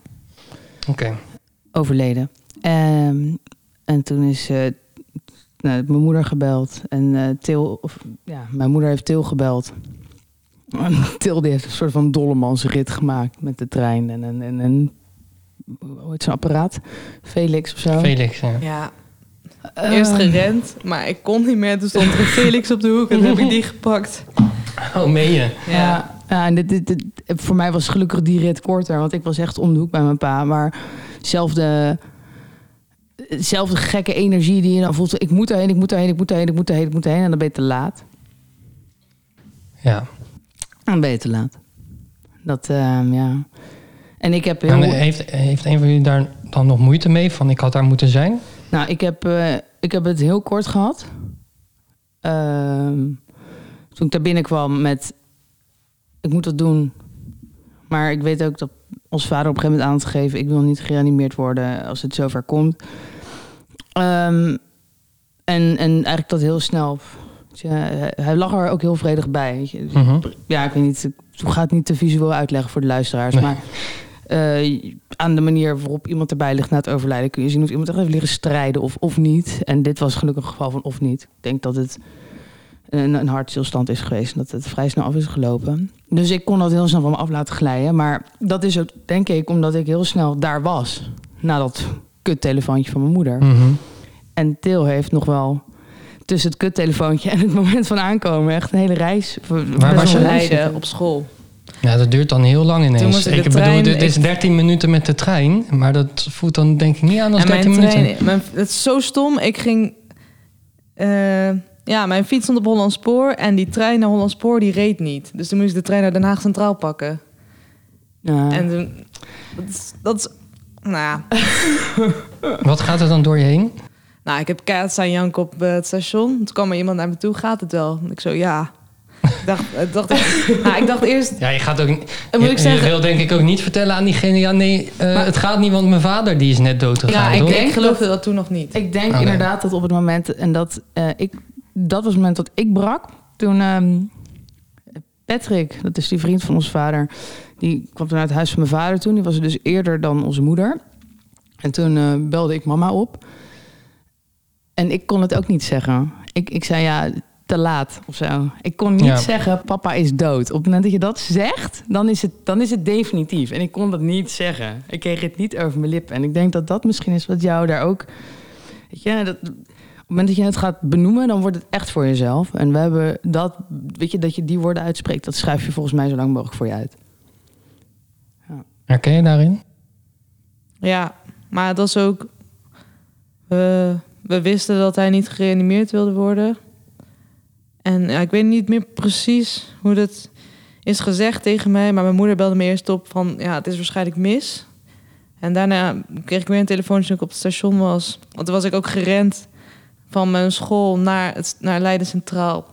Speaker 1: Oké.
Speaker 2: overleden. Ehm, en toen is eh, nou, mijn moeder gebeld. En eh Til, of, ja, mijn moeder heeft Til gebeld. En Til die heeft een soort van dollemansrit gemaakt met de trein. En een, en, en, hoe heet zo'n apparaat? Felix of zo.
Speaker 1: Felix, ja.
Speaker 3: Ja, Eerst gerend, maar ik kon niet meer. Toen stond er een Felix op de hoek en toen heb ik die gepakt.
Speaker 1: Oh, meen je?
Speaker 2: Ja, ja en dit, dit, dit- voor mij was gelukkig die rit korter, want ik was echt om de hoek bij mijn pa. Maar zelfde, zelfde gekke energie die je dan voelt. Ik moet erheen, ik moet erheen, ik moet erheen, ik moet erheen, ik moet erheen. En dan ben je te laat.
Speaker 1: Ja.
Speaker 2: En dan ben je te laat. Dat, ehm, ja. En ik heb heel...
Speaker 1: En heeft, heeft een van jullie daar dan nog moeite mee? Van ik had daar moeten zijn?
Speaker 2: Nou, ik heb, eh, ik heb het heel kort gehad. Ehm, toen ik daar binnenkwam met... Ik moet dat doen. Maar ik weet ook dat ons vader op een gegeven moment aan het geven... ik wil niet gereanimeerd worden als het zover komt. Ehm, en, en eigenlijk dat heel snel... Ja, hij- lag er ook heel vredig bij.
Speaker 1: Mhm.
Speaker 2: Ja, ik weet niet. Ik ga het niet te visueel uitleggen voor de luisteraars.
Speaker 1: Nee.
Speaker 2: Maar eh, aan de manier waarop iemand erbij ligt na het overlijden... kun je zien of iemand echt heeft liggen strijden of, of niet. En dit was gelukkig een geval van of niet. Ik denk dat het een, een hartstilstand is geweest... en dat het vrij snel af is gelopen. Dus ik kon dat heel snel van me af laten glijden. Maar dat is ook, denk ik, omdat ik heel snel daar was... na dat kuttelefoontje van mijn moeder.
Speaker 1: Mhm.
Speaker 2: En Til heeft nog wel tussen het kuttelefoontje en het moment van aankomen... echt een hele reis.
Speaker 1: Waar was je?
Speaker 3: Leiden op school.
Speaker 1: Ja, dat duurt dan heel lang
Speaker 3: Toen
Speaker 1: ineens.
Speaker 3: moest ik
Speaker 1: bedoel,
Speaker 3: trein-
Speaker 1: dit is
Speaker 3: ik-
Speaker 1: 13 minuten met de trein. Maar dat voelt dan denk ik niet aan als
Speaker 3: en mijn
Speaker 1: 13 minuten.
Speaker 3: trein, mijn, het is zo stom. Ik ging... eh, ja, mijn fiets stond op Holland Spoor en die trein naar Holland Spoor die reed niet. Dus toen moest ik de trein naar Den Haag Centraal pakken.
Speaker 2: Ja.
Speaker 3: En toen, dat is, dat is nou ja,
Speaker 1: Wat gaat er dan door je heen?
Speaker 3: Nou, ik heb keihard staan janken op eh, het station. Toen kwam er iemand naar me toe, gaat het wel? En ik zo, ja. Ik dacht, ik dacht, nou, ik dacht eerst,
Speaker 1: Ja, je gaat ook.
Speaker 3: moet
Speaker 1: je,
Speaker 3: ik zeggen-
Speaker 1: je wil denk ik ook niet vertellen aan diegene. Ja, nee, eh, het gaat niet, want mijn vader die is net dood gegaan.
Speaker 3: ja, ik, ik geloofde dat toen nog niet.
Speaker 2: Ik denk inderdaad dat op het moment, en dat, eh, ik, dat was het moment dat ik brak. Toen ehm, Patrick, dat is die vriend van ons vader, die kwam toen uit het huis van mijn vader toen. Die was er dus eerder dan onze moeder. En toen eh, belde ik mama op. En ik kon het ook niet zeggen. Ik, ik zei ja, te laat of zo. Ik kon niet
Speaker 1: Ja.
Speaker 2: zeggen, papa is dood. Op het moment dat je dat zegt, dan is, het, dan is het definitief. En ik kon dat niet zeggen. Ik kreeg het niet over mijn lippen. En ik denk dat dat misschien is wat jou daar ook... Weet je, dat, op het moment dat je het gaat benoemen, dan wordt het echt voor jezelf. En we hebben dat, weet je, dat je die woorden uitspreekt, dat schrijf je volgens mij zo lang mogelijk voor je uit.
Speaker 1: Herken je daarin?
Speaker 3: Ja, maar dat is ook... We, we wisten dat hij niet gereanimeerd wilde worden. En ja, ik weet niet meer precies hoe dat is gezegd tegen mij. Maar mijn moeder belde me eerst op van... Ja, het is waarschijnlijk mis. En daarna kreeg ik weer een telefoontje toen ik op het station was. Want toen was ik ook gerend van mijn school naar, het, naar Leiden Centraal.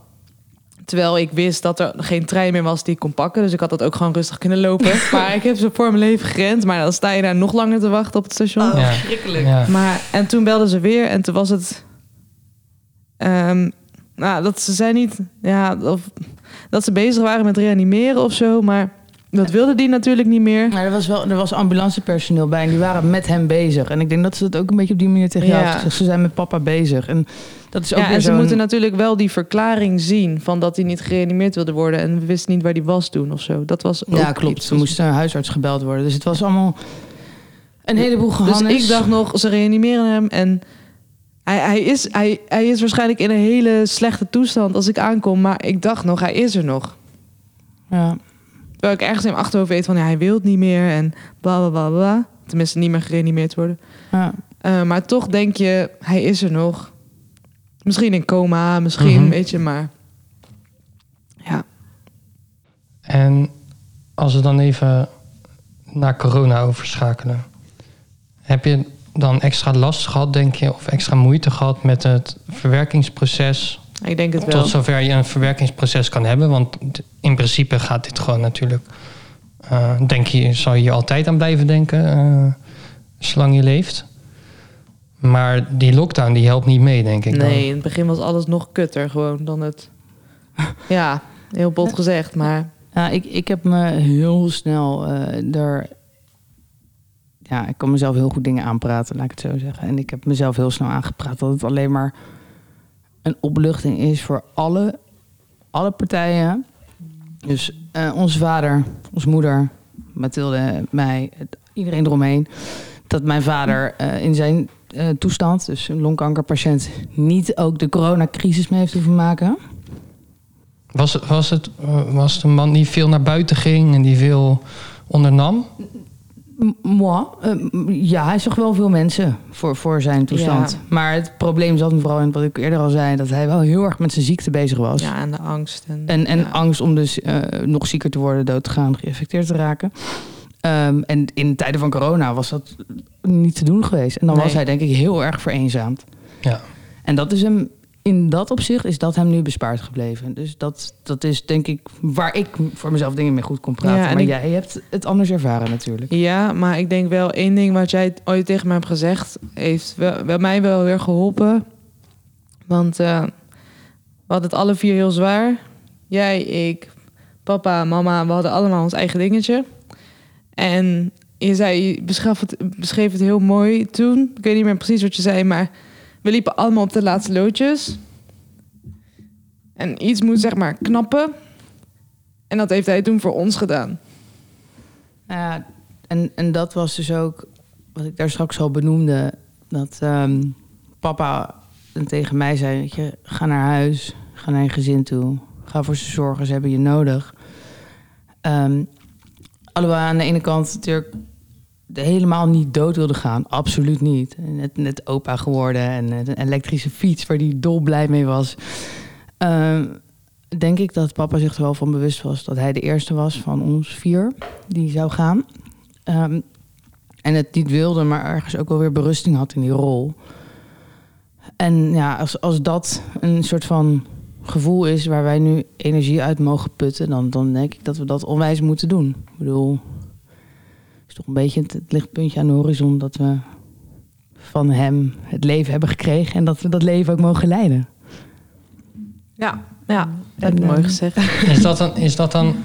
Speaker 3: Terwijl ik wist dat er geen trein meer was die ik kon pakken. Dus ik had dat ook gewoon rustig kunnen lopen. maar ik heb ze voor mijn leven gerend. Maar dan sta je daar nog langer te wachten op het station.
Speaker 2: Oh,
Speaker 1: Ja.
Speaker 2: verschrikkelijk.
Speaker 1: Ja.
Speaker 3: Maar, en toen belden ze weer en toen was het... ehm, nou, dat ze zijn niet... Ja, of, dat ze bezig waren met reanimeren of zo. Maar dat wilde die natuurlijk niet meer.
Speaker 2: Maar er was wel er was ambulancepersoneel bij en die waren met hem bezig. En ik denk dat ze het ook een beetje op die manier tegen jou
Speaker 3: Ja.
Speaker 2: gezegd. Ze zijn met papa bezig. En dat is ook
Speaker 3: Ja,
Speaker 2: weer
Speaker 3: en ze moeten natuurlijk wel die verklaring zien... van dat hij niet gereanimeerd wilde worden. En we wisten niet waar die was toen of zo. Dat was ook
Speaker 2: Ja, klopt.
Speaker 3: iets.
Speaker 2: Er moest een huisarts gebeld worden. Dus het was allemaal een heleboel
Speaker 3: Dus
Speaker 2: gehannes.
Speaker 3: ik dacht nog, ze reanimeren hem en... Hij, hij, is, hij, hij is waarschijnlijk in een hele slechte toestand als ik aankom. Maar ik dacht nog, hij is er nog.
Speaker 2: Ja.
Speaker 3: Terwijl ik ergens in mijn achterhoofd weet van... Ja, hij wil het niet meer en bla, bla, bla, bla. Tenminste, niet meer gereanimeerd worden.
Speaker 2: Ja.
Speaker 3: Eh, maar toch denk je, hij is er nog. Misschien in coma, misschien,
Speaker 1: Mhm.
Speaker 3: weet je, maar... Ja,
Speaker 1: En als we dan even naar corona overschakelen. Heb je dan extra last gehad, denk je, of extra moeite gehad met het verwerkingsproces?
Speaker 3: ik denk het wel.
Speaker 1: Tot zover je een verwerkingsproces kan hebben. Want in principe gaat dit gewoon natuurlijk. eh, denk je, zal je altijd aan blijven denken, eh, zolang je leeft. Maar die lockdown die helpt niet mee, denk ik. dan.
Speaker 3: Nee, in het begin was alles nog kutter gewoon dan het... ja, heel bot gezegd, maar...
Speaker 2: Ja, ik, ik heb me heel snel eh er... Ja, ik kan mezelf heel goed dingen aanpraten, laat ik het zo zeggen. En ik heb mezelf heel snel aangepraat dat het alleen maar een opluchting is voor alle, alle partijen. Dus eh, onze vader, onze moeder, Mathilde, mij, het- iedereen eromheen. Dat mijn vader eh, in zijn eh, toestand, dus een longkankerpatiënt, niet ook de coronacrisis mee heeft hoeven maken.
Speaker 1: Was, het, was, het, was de man die veel naar buiten ging en die veel ondernam?
Speaker 2: Moi, eh, ja, hij zag wel veel mensen voor, voor zijn toestand.
Speaker 3: Ja.
Speaker 2: Maar het probleem zat hem vooral in wat ik eerder al zei... dat hij wel heel erg met zijn ziekte bezig was.
Speaker 3: Ja, en de angst. En,
Speaker 2: En, en
Speaker 3: ja.
Speaker 2: angst om dus eh, nog zieker te worden, dood te gaan, geïnfecteerd te raken. Ehm, en in tijden van corona was dat niet te doen geweest. En dan was hij denk ik heel erg vereenzaamd.
Speaker 1: Ja.
Speaker 2: En dat is hem, in dat opzicht is dat hem nu bespaard gebleven. Dus dat, dat is denk ik waar ik voor mezelf dingen mee goed kon praten.
Speaker 3: Ja, en
Speaker 2: maar
Speaker 3: ik-
Speaker 2: jij hebt het anders ervaren natuurlijk.
Speaker 3: Ja, maar ik denk wel één ding wat jij ooit tegen me hebt gezegd, heeft wel, wel mij wel weer geholpen. Want eh, we hadden het alle vier heel zwaar. Jij, ik, papa, mama, we hadden allemaal ons eigen dingetje. En je zei, je beschreef het, beschreef het heel mooi toen. Ik weet niet meer precies wat je zei, maar we liepen allemaal op de laatste loodjes. En iets moet zeg maar knappen. En dat heeft hij toen voor ons gedaan.
Speaker 2: Nou Ja, en, en dat was dus ook wat ik daar straks al benoemde. Dat ehm, papa tegen mij zei: weet je, ga naar huis, ga naar je gezin toe, ga voor ze zorgen, ze hebben je nodig. Ehm alhoewel aan de ene kant natuurlijk helemaal niet dood wilde gaan, absoluut niet. Net, net opa geworden en een elektrische fiets waar hij dolblij mee was. Ehm, denk ik dat papa zich er wel van bewust was dat hij de eerste was van ons vier die zou gaan. Ehm, en het niet wilde, maar ergens ook wel weer berusting had in die rol. En ja, als, als dat een soort van gevoel is waar wij nu energie uit mogen putten, dan, dan denk ik dat we dat onwijs moeten doen. Ik bedoel, is toch een beetje het, lichtpuntje aan de horizon dat we van hem het leven hebben gekregen en dat we dat leven ook mogen leiden.
Speaker 3: Ja, ja dat heb je mooi gezegd.
Speaker 1: Is dat, dan, is dat dan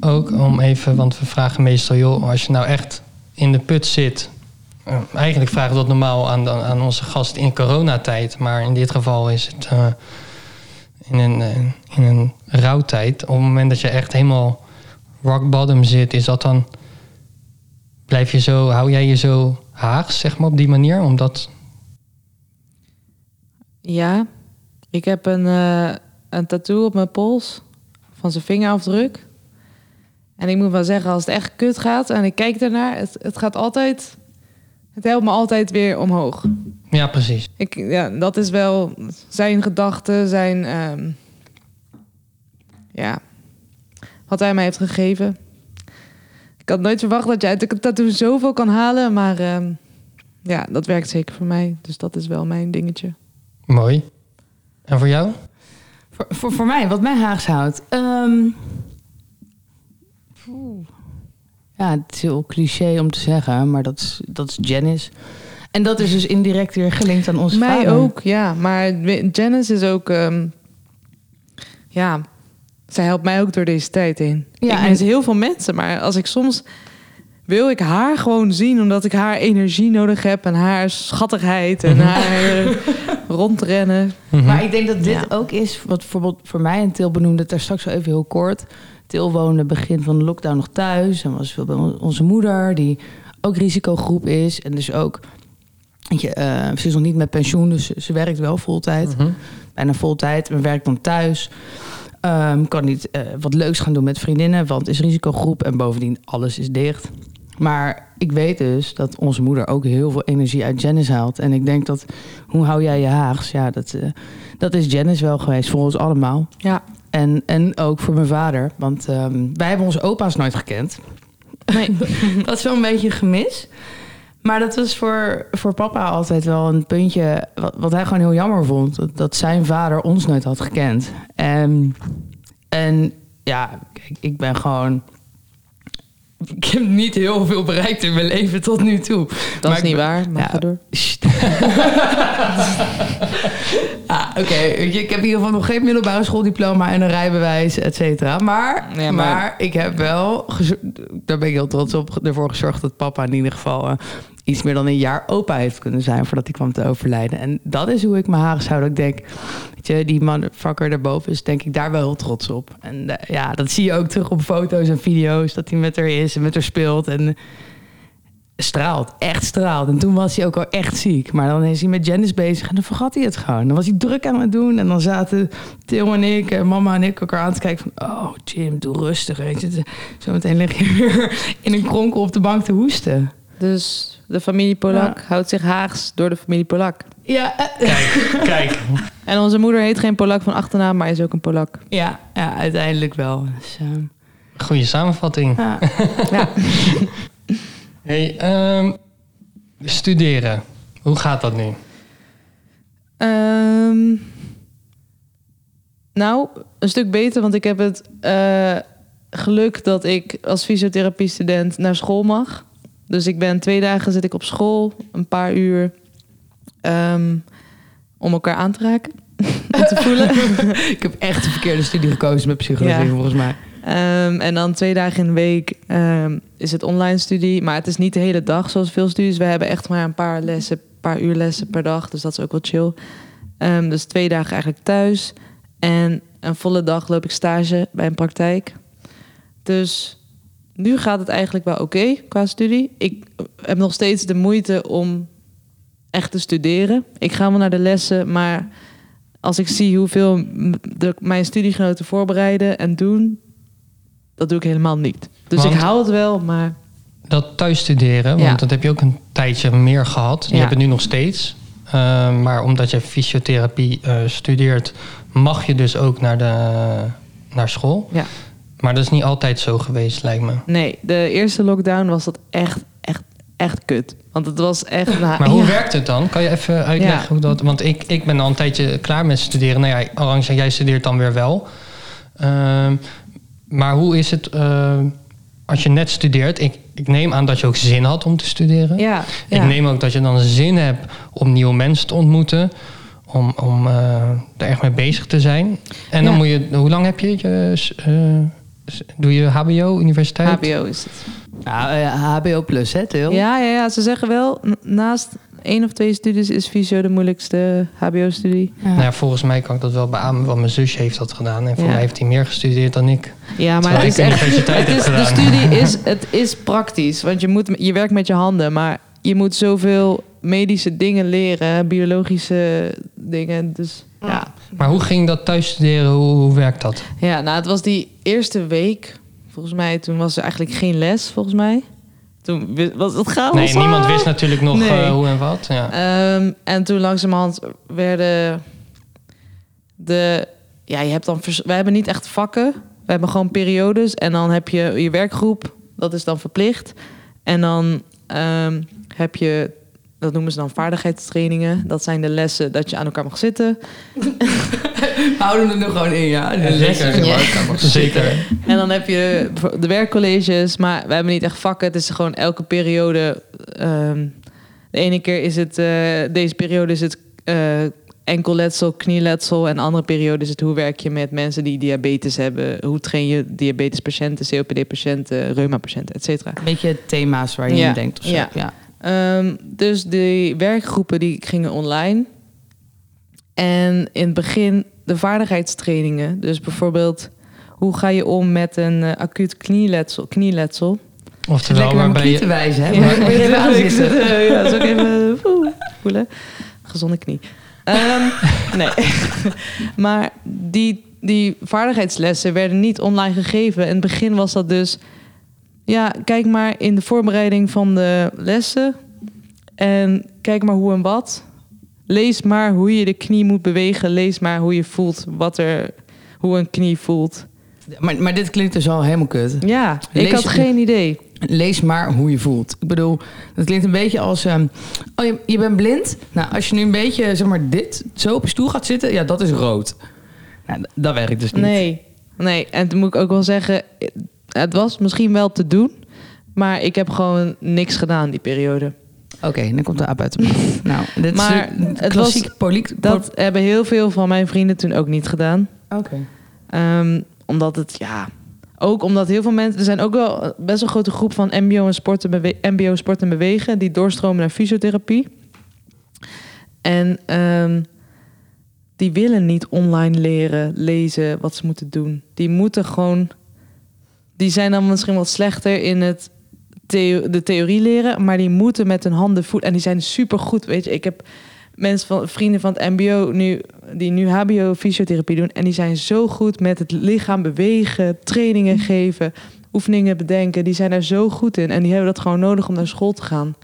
Speaker 1: ook om even, want we vragen meestal, joh, als je nou echt in de put zit. Uh, eigenlijk vragen we dat normaal aan, aan onze gast in coronatijd, maar in dit geval is het uh, in, een, uh, in een rouwtijd. Op het moment dat je echt helemaal rock bottom zit, is dat dan. Blijf je zo, hou jij je zo haags, zeg maar, op die manier? Omdat.
Speaker 3: Ja, ik heb een, een tattoo op mijn pols van zijn vingerafdruk. En ik moet wel zeggen, als het echt kut gaat en ik kijk ernaar, het, het gaat altijd. Het helpt me altijd weer omhoog.
Speaker 1: Ja, precies.
Speaker 3: Ik, ja, dat is wel zijn gedachte, zijn. Um, ja. Wat hij mij heeft gegeven. Ik had nooit verwacht dat je uit de tattoo zoveel kan halen, maar um, ja, dat werkt zeker voor mij. Dus dat is wel mijn dingetje.
Speaker 1: Mooi. En voor jou?
Speaker 2: Voor, voor, voor mij, wat mij haags houdt. Um, ja, het is heel cliché om te zeggen, maar dat is, dat is Janice. En dat is dus indirect weer gelinkt aan onze
Speaker 3: Mij
Speaker 2: vader.
Speaker 3: ook, ja. Maar Janice is ook... Um, ja, zij helpt mij ook door deze tijd in. Ja, ik mis en... heel veel mensen, maar als ik soms... wil ik haar gewoon zien, omdat ik haar energie nodig heb... en haar schattigheid en haar rondrennen.
Speaker 2: Maar ik denk dat dit ja. ook is, wat bijvoorbeeld voor mij en Til benoemde... het daar straks wel even heel kort... Til woonde begin van de lockdown nog thuis. En was veel bij onze moeder, die ook risicogroep is. En dus ook, weet je, uh, ze is nog niet met pensioen, dus ze, ze werkt wel voltijd. Mm -hmm. Bijna voltijd. En werkt dan thuis. Um, kan niet uh, wat leuks gaan doen met vriendinnen, want is risicogroep. En bovendien, alles is dicht. Maar ik weet dus dat onze moeder ook heel veel energie uit Janice haalt. En ik denk dat, hoe hou jij je haags? Ja, dat, uh, dat is Janice wel geweest voor ons allemaal.
Speaker 3: Ja.
Speaker 2: En, en ook voor mijn vader. Want um, wij hebben onze opa's nooit gekend. Nee. dat is wel een beetje een gemis. Maar dat was voor, voor papa altijd wel een puntje... wat, wat hij gewoon heel jammer vond. Dat, dat zijn vader ons nooit had gekend. En, en ja, kijk, ik ben gewoon... Ik heb niet heel veel bereikt in mijn leven tot nu toe.
Speaker 3: Dat maar is niet ben, waar, maar ja, ga door.
Speaker 2: ah, Oké, okay. ik heb in ieder geval nog geen middelbare schooldiploma en een rijbewijs, et cetera. Maar, ja, maar... maar... ik heb wel, daar ben ik heel trots op, ervoor gezorgd dat papa in ieder geval uh, iets meer dan een jaar opa heeft kunnen zijn voordat hij kwam te overlijden. En dat is hoe ik mijn haren zou. Dat ik denk, weet je, die motherfucker daarboven is denk ik daar wel heel trots op. En uh, ja, dat zie je ook terug op foto's en video's, dat hij met haar is en met haar speelt. En straalt, echt straalt. En toen was hij ook al echt ziek. Maar dan is hij met Janice bezig en dan vergat hij het gewoon. Dan was hij druk aan het doen en dan zaten Til en ik, en mama en ik elkaar aan te kijken van... Oh, Jim, doe rustig, weet je. Zometeen lig je weer in een kronkel op de bank te hoesten.
Speaker 3: Dus de familie Polak ja. houdt zich haags door de familie Polak.
Speaker 2: Ja.
Speaker 1: Kijk, kijk.
Speaker 3: En onze moeder heet geen Polak van achternaam, maar is ook een Polak.
Speaker 2: Ja, ja uiteindelijk wel. Dus, uh...
Speaker 1: Goeie samenvatting.
Speaker 2: Ja.
Speaker 3: ja.
Speaker 1: Hey, um, studeren. Hoe gaat dat nu?
Speaker 3: Um, nou, een stuk beter, want ik heb het uh, geluk dat ik als fysiotherapie-student naar school mag. Dus ik ben twee dagen zit ik op school, een paar uur, um, om elkaar aan te raken. en te voelen.
Speaker 2: ik heb echt de verkeerde studie gekozen met psychologie, ja. volgens mij.
Speaker 3: Um, en dan twee dagen in de week um, is het online studie. Maar het is niet de hele dag zoals veel studies. We hebben echt maar een paar lessen, een paar uur lessen per dag. Dus dat is ook wel chill. Um, dus twee dagen eigenlijk thuis. En een volle dag loop ik stage bij een praktijk. Dus nu gaat het eigenlijk wel oké okay qua studie. Ik heb nog steeds de moeite om echt te studeren. Ik ga wel naar de lessen, maar als ik zie hoeveel de, mijn studiegenoten voorbereiden en doen, dat doe ik helemaal niet. Dus want ik hou het wel, maar...
Speaker 1: Dat thuisstuderen, want ja. dat heb je ook een tijdje meer gehad. Je ja. hebt het nu nog steeds. Uh, maar omdat je fysiotherapie uh, studeert, mag je dus ook naar de naar school.
Speaker 3: Ja.
Speaker 1: Maar dat is niet altijd zo geweest, lijkt me.
Speaker 3: Nee, de eerste lockdown was dat echt, echt, echt kut. Want het was echt...
Speaker 1: Maar hoe werkt het dan? Kan je even uitleggen
Speaker 3: Ja.
Speaker 1: hoe dat... Want ik, ik ben al een tijdje klaar met studeren. Nou ja, Arantxa, jij studeert dan weer wel. Ehm, maar hoe is het eh, als je net studeert? Ik, ik neem aan dat je ook zin had om te studeren.
Speaker 3: Ja,
Speaker 1: Ik neem ook dat je dan zin hebt om nieuwe mensen te ontmoeten. Om, om eh, er echt mee bezig te zijn. En dan moet je... Hoe lang heb je je... doe je HBO, universiteit?
Speaker 3: HBO is het.
Speaker 2: Nou, eh, HBO plus, hè, Til?
Speaker 3: Ja, ja, ja, ze zeggen wel, naast één of twee studies is fysio de moeilijkste HBO-studie.
Speaker 1: Nou ja, volgens mij kan ik dat wel beamen, want mijn zusje heeft dat gedaan. En voor
Speaker 3: Ja.
Speaker 1: mij heeft hij meer gestudeerd dan ik.
Speaker 3: Ja, maar het is echt, het is, de studie is, het is praktisch. Want je, moet, je werkt met je handen, maar je moet zoveel medische dingen leren, biologische dingen. Dus ja,
Speaker 1: Maar hoe ging dat thuis studeren? Hoe, hoe werkt dat?
Speaker 3: ja nou, het was die eerste week, volgens mij, toen was er eigenlijk geen les, volgens mij. Toen was het chaos.
Speaker 1: Nee, niemand wist natuurlijk nog
Speaker 3: Nee.
Speaker 1: eh, hoe en wat. Ja.
Speaker 3: Ehm, en toen langzamerhand werden de... Ja, je hebt dan... Wij hebben niet echt vakken. We hebben gewoon periodes. En dan heb je je werkgroep. Dat is dan verplicht. En dan ehm, heb je... Dat noemen ze dan vaardigheidstrainingen. Dat zijn de lessen dat je aan elkaar mag zitten.
Speaker 2: We houden het er gewoon in, ja. De lessen
Speaker 1: zeker.
Speaker 3: En dan heb je de werkcolleges. Maar we hebben niet echt vakken. Het is gewoon elke periode... ehm, de ene keer is het... eh, deze periode is het... eh enkelletsel, knieletsel. En de andere periode is het hoe werk je met mensen die diabetes hebben. Hoe train je diabetespatiënten, COPD-patiënten, reuma-patiënten, et cetera.
Speaker 2: Een beetje thema's waar je
Speaker 3: Ja,
Speaker 2: in denkt of zo.
Speaker 3: ja.
Speaker 2: Ja.
Speaker 3: Ehm, dus die werkgroepen die gingen online. En in het begin de vaardigheidstrainingen. Dus bijvoorbeeld, hoe ga je om met een eh, acuut knieletsel? knieletsel?
Speaker 1: Oftewel, waarbij
Speaker 2: knie te
Speaker 1: je...
Speaker 2: wijzen, hè?
Speaker 3: Ja, ik zit, eh, ja, zal ik even voelen. Gezonde knie. Ehm, nee. maar die, die vaardigheidslessen werden niet online gegeven. In het begin was dat dus... Ja, kijk maar in de voorbereiding van de lessen. En kijk maar hoe en wat. Lees maar hoe je de knie moet bewegen. Lees maar hoe je voelt, wat er, hoe een knie voelt.
Speaker 2: Maar, maar dit klinkt dus al helemaal kut.
Speaker 3: Ja, ik had geen idee.
Speaker 2: Lees maar hoe je voelt. Ik bedoel, dat klinkt een beetje als... ehm, oh, je, je bent blind? Nou, als je nu een beetje, zeg maar, dit zo op je stoel gaat zitten... Ja, dat is rood. Nou, dat werkt dus niet.
Speaker 3: Nee, nee. En toen moet ik ook wel zeggen, het was misschien wel te doen, maar ik heb gewoon niks gedaan die periode.
Speaker 2: Oké, dan komt de aap uit de. Nou, dit
Speaker 3: Maar
Speaker 2: is
Speaker 3: het
Speaker 2: klassiek
Speaker 3: was-
Speaker 2: poliek...
Speaker 3: Dat hebben heel veel van mijn vrienden toen ook niet gedaan.
Speaker 2: Oké.
Speaker 3: Ehm, omdat het, ja, ook omdat heel veel mensen, er zijn ook wel best een grote groep van MBO en sport en, bewe- MBO sport en bewegen die doorstromen naar fysiotherapie. En ehm, die willen niet online leren, lezen wat ze moeten doen. Die moeten gewoon, die zijn dan misschien wat slechter in het theo- de theorie leren, maar die moeten met hun handen voelen en die zijn super goed. Weet je, ik heb mensen van vrienden van het MBO nu die nu HBO fysiotherapie doen en die zijn zo goed met het lichaam bewegen, trainingen geven, oefeningen bedenken. Die zijn er zo goed in en die hebben dat gewoon nodig om naar school te gaan.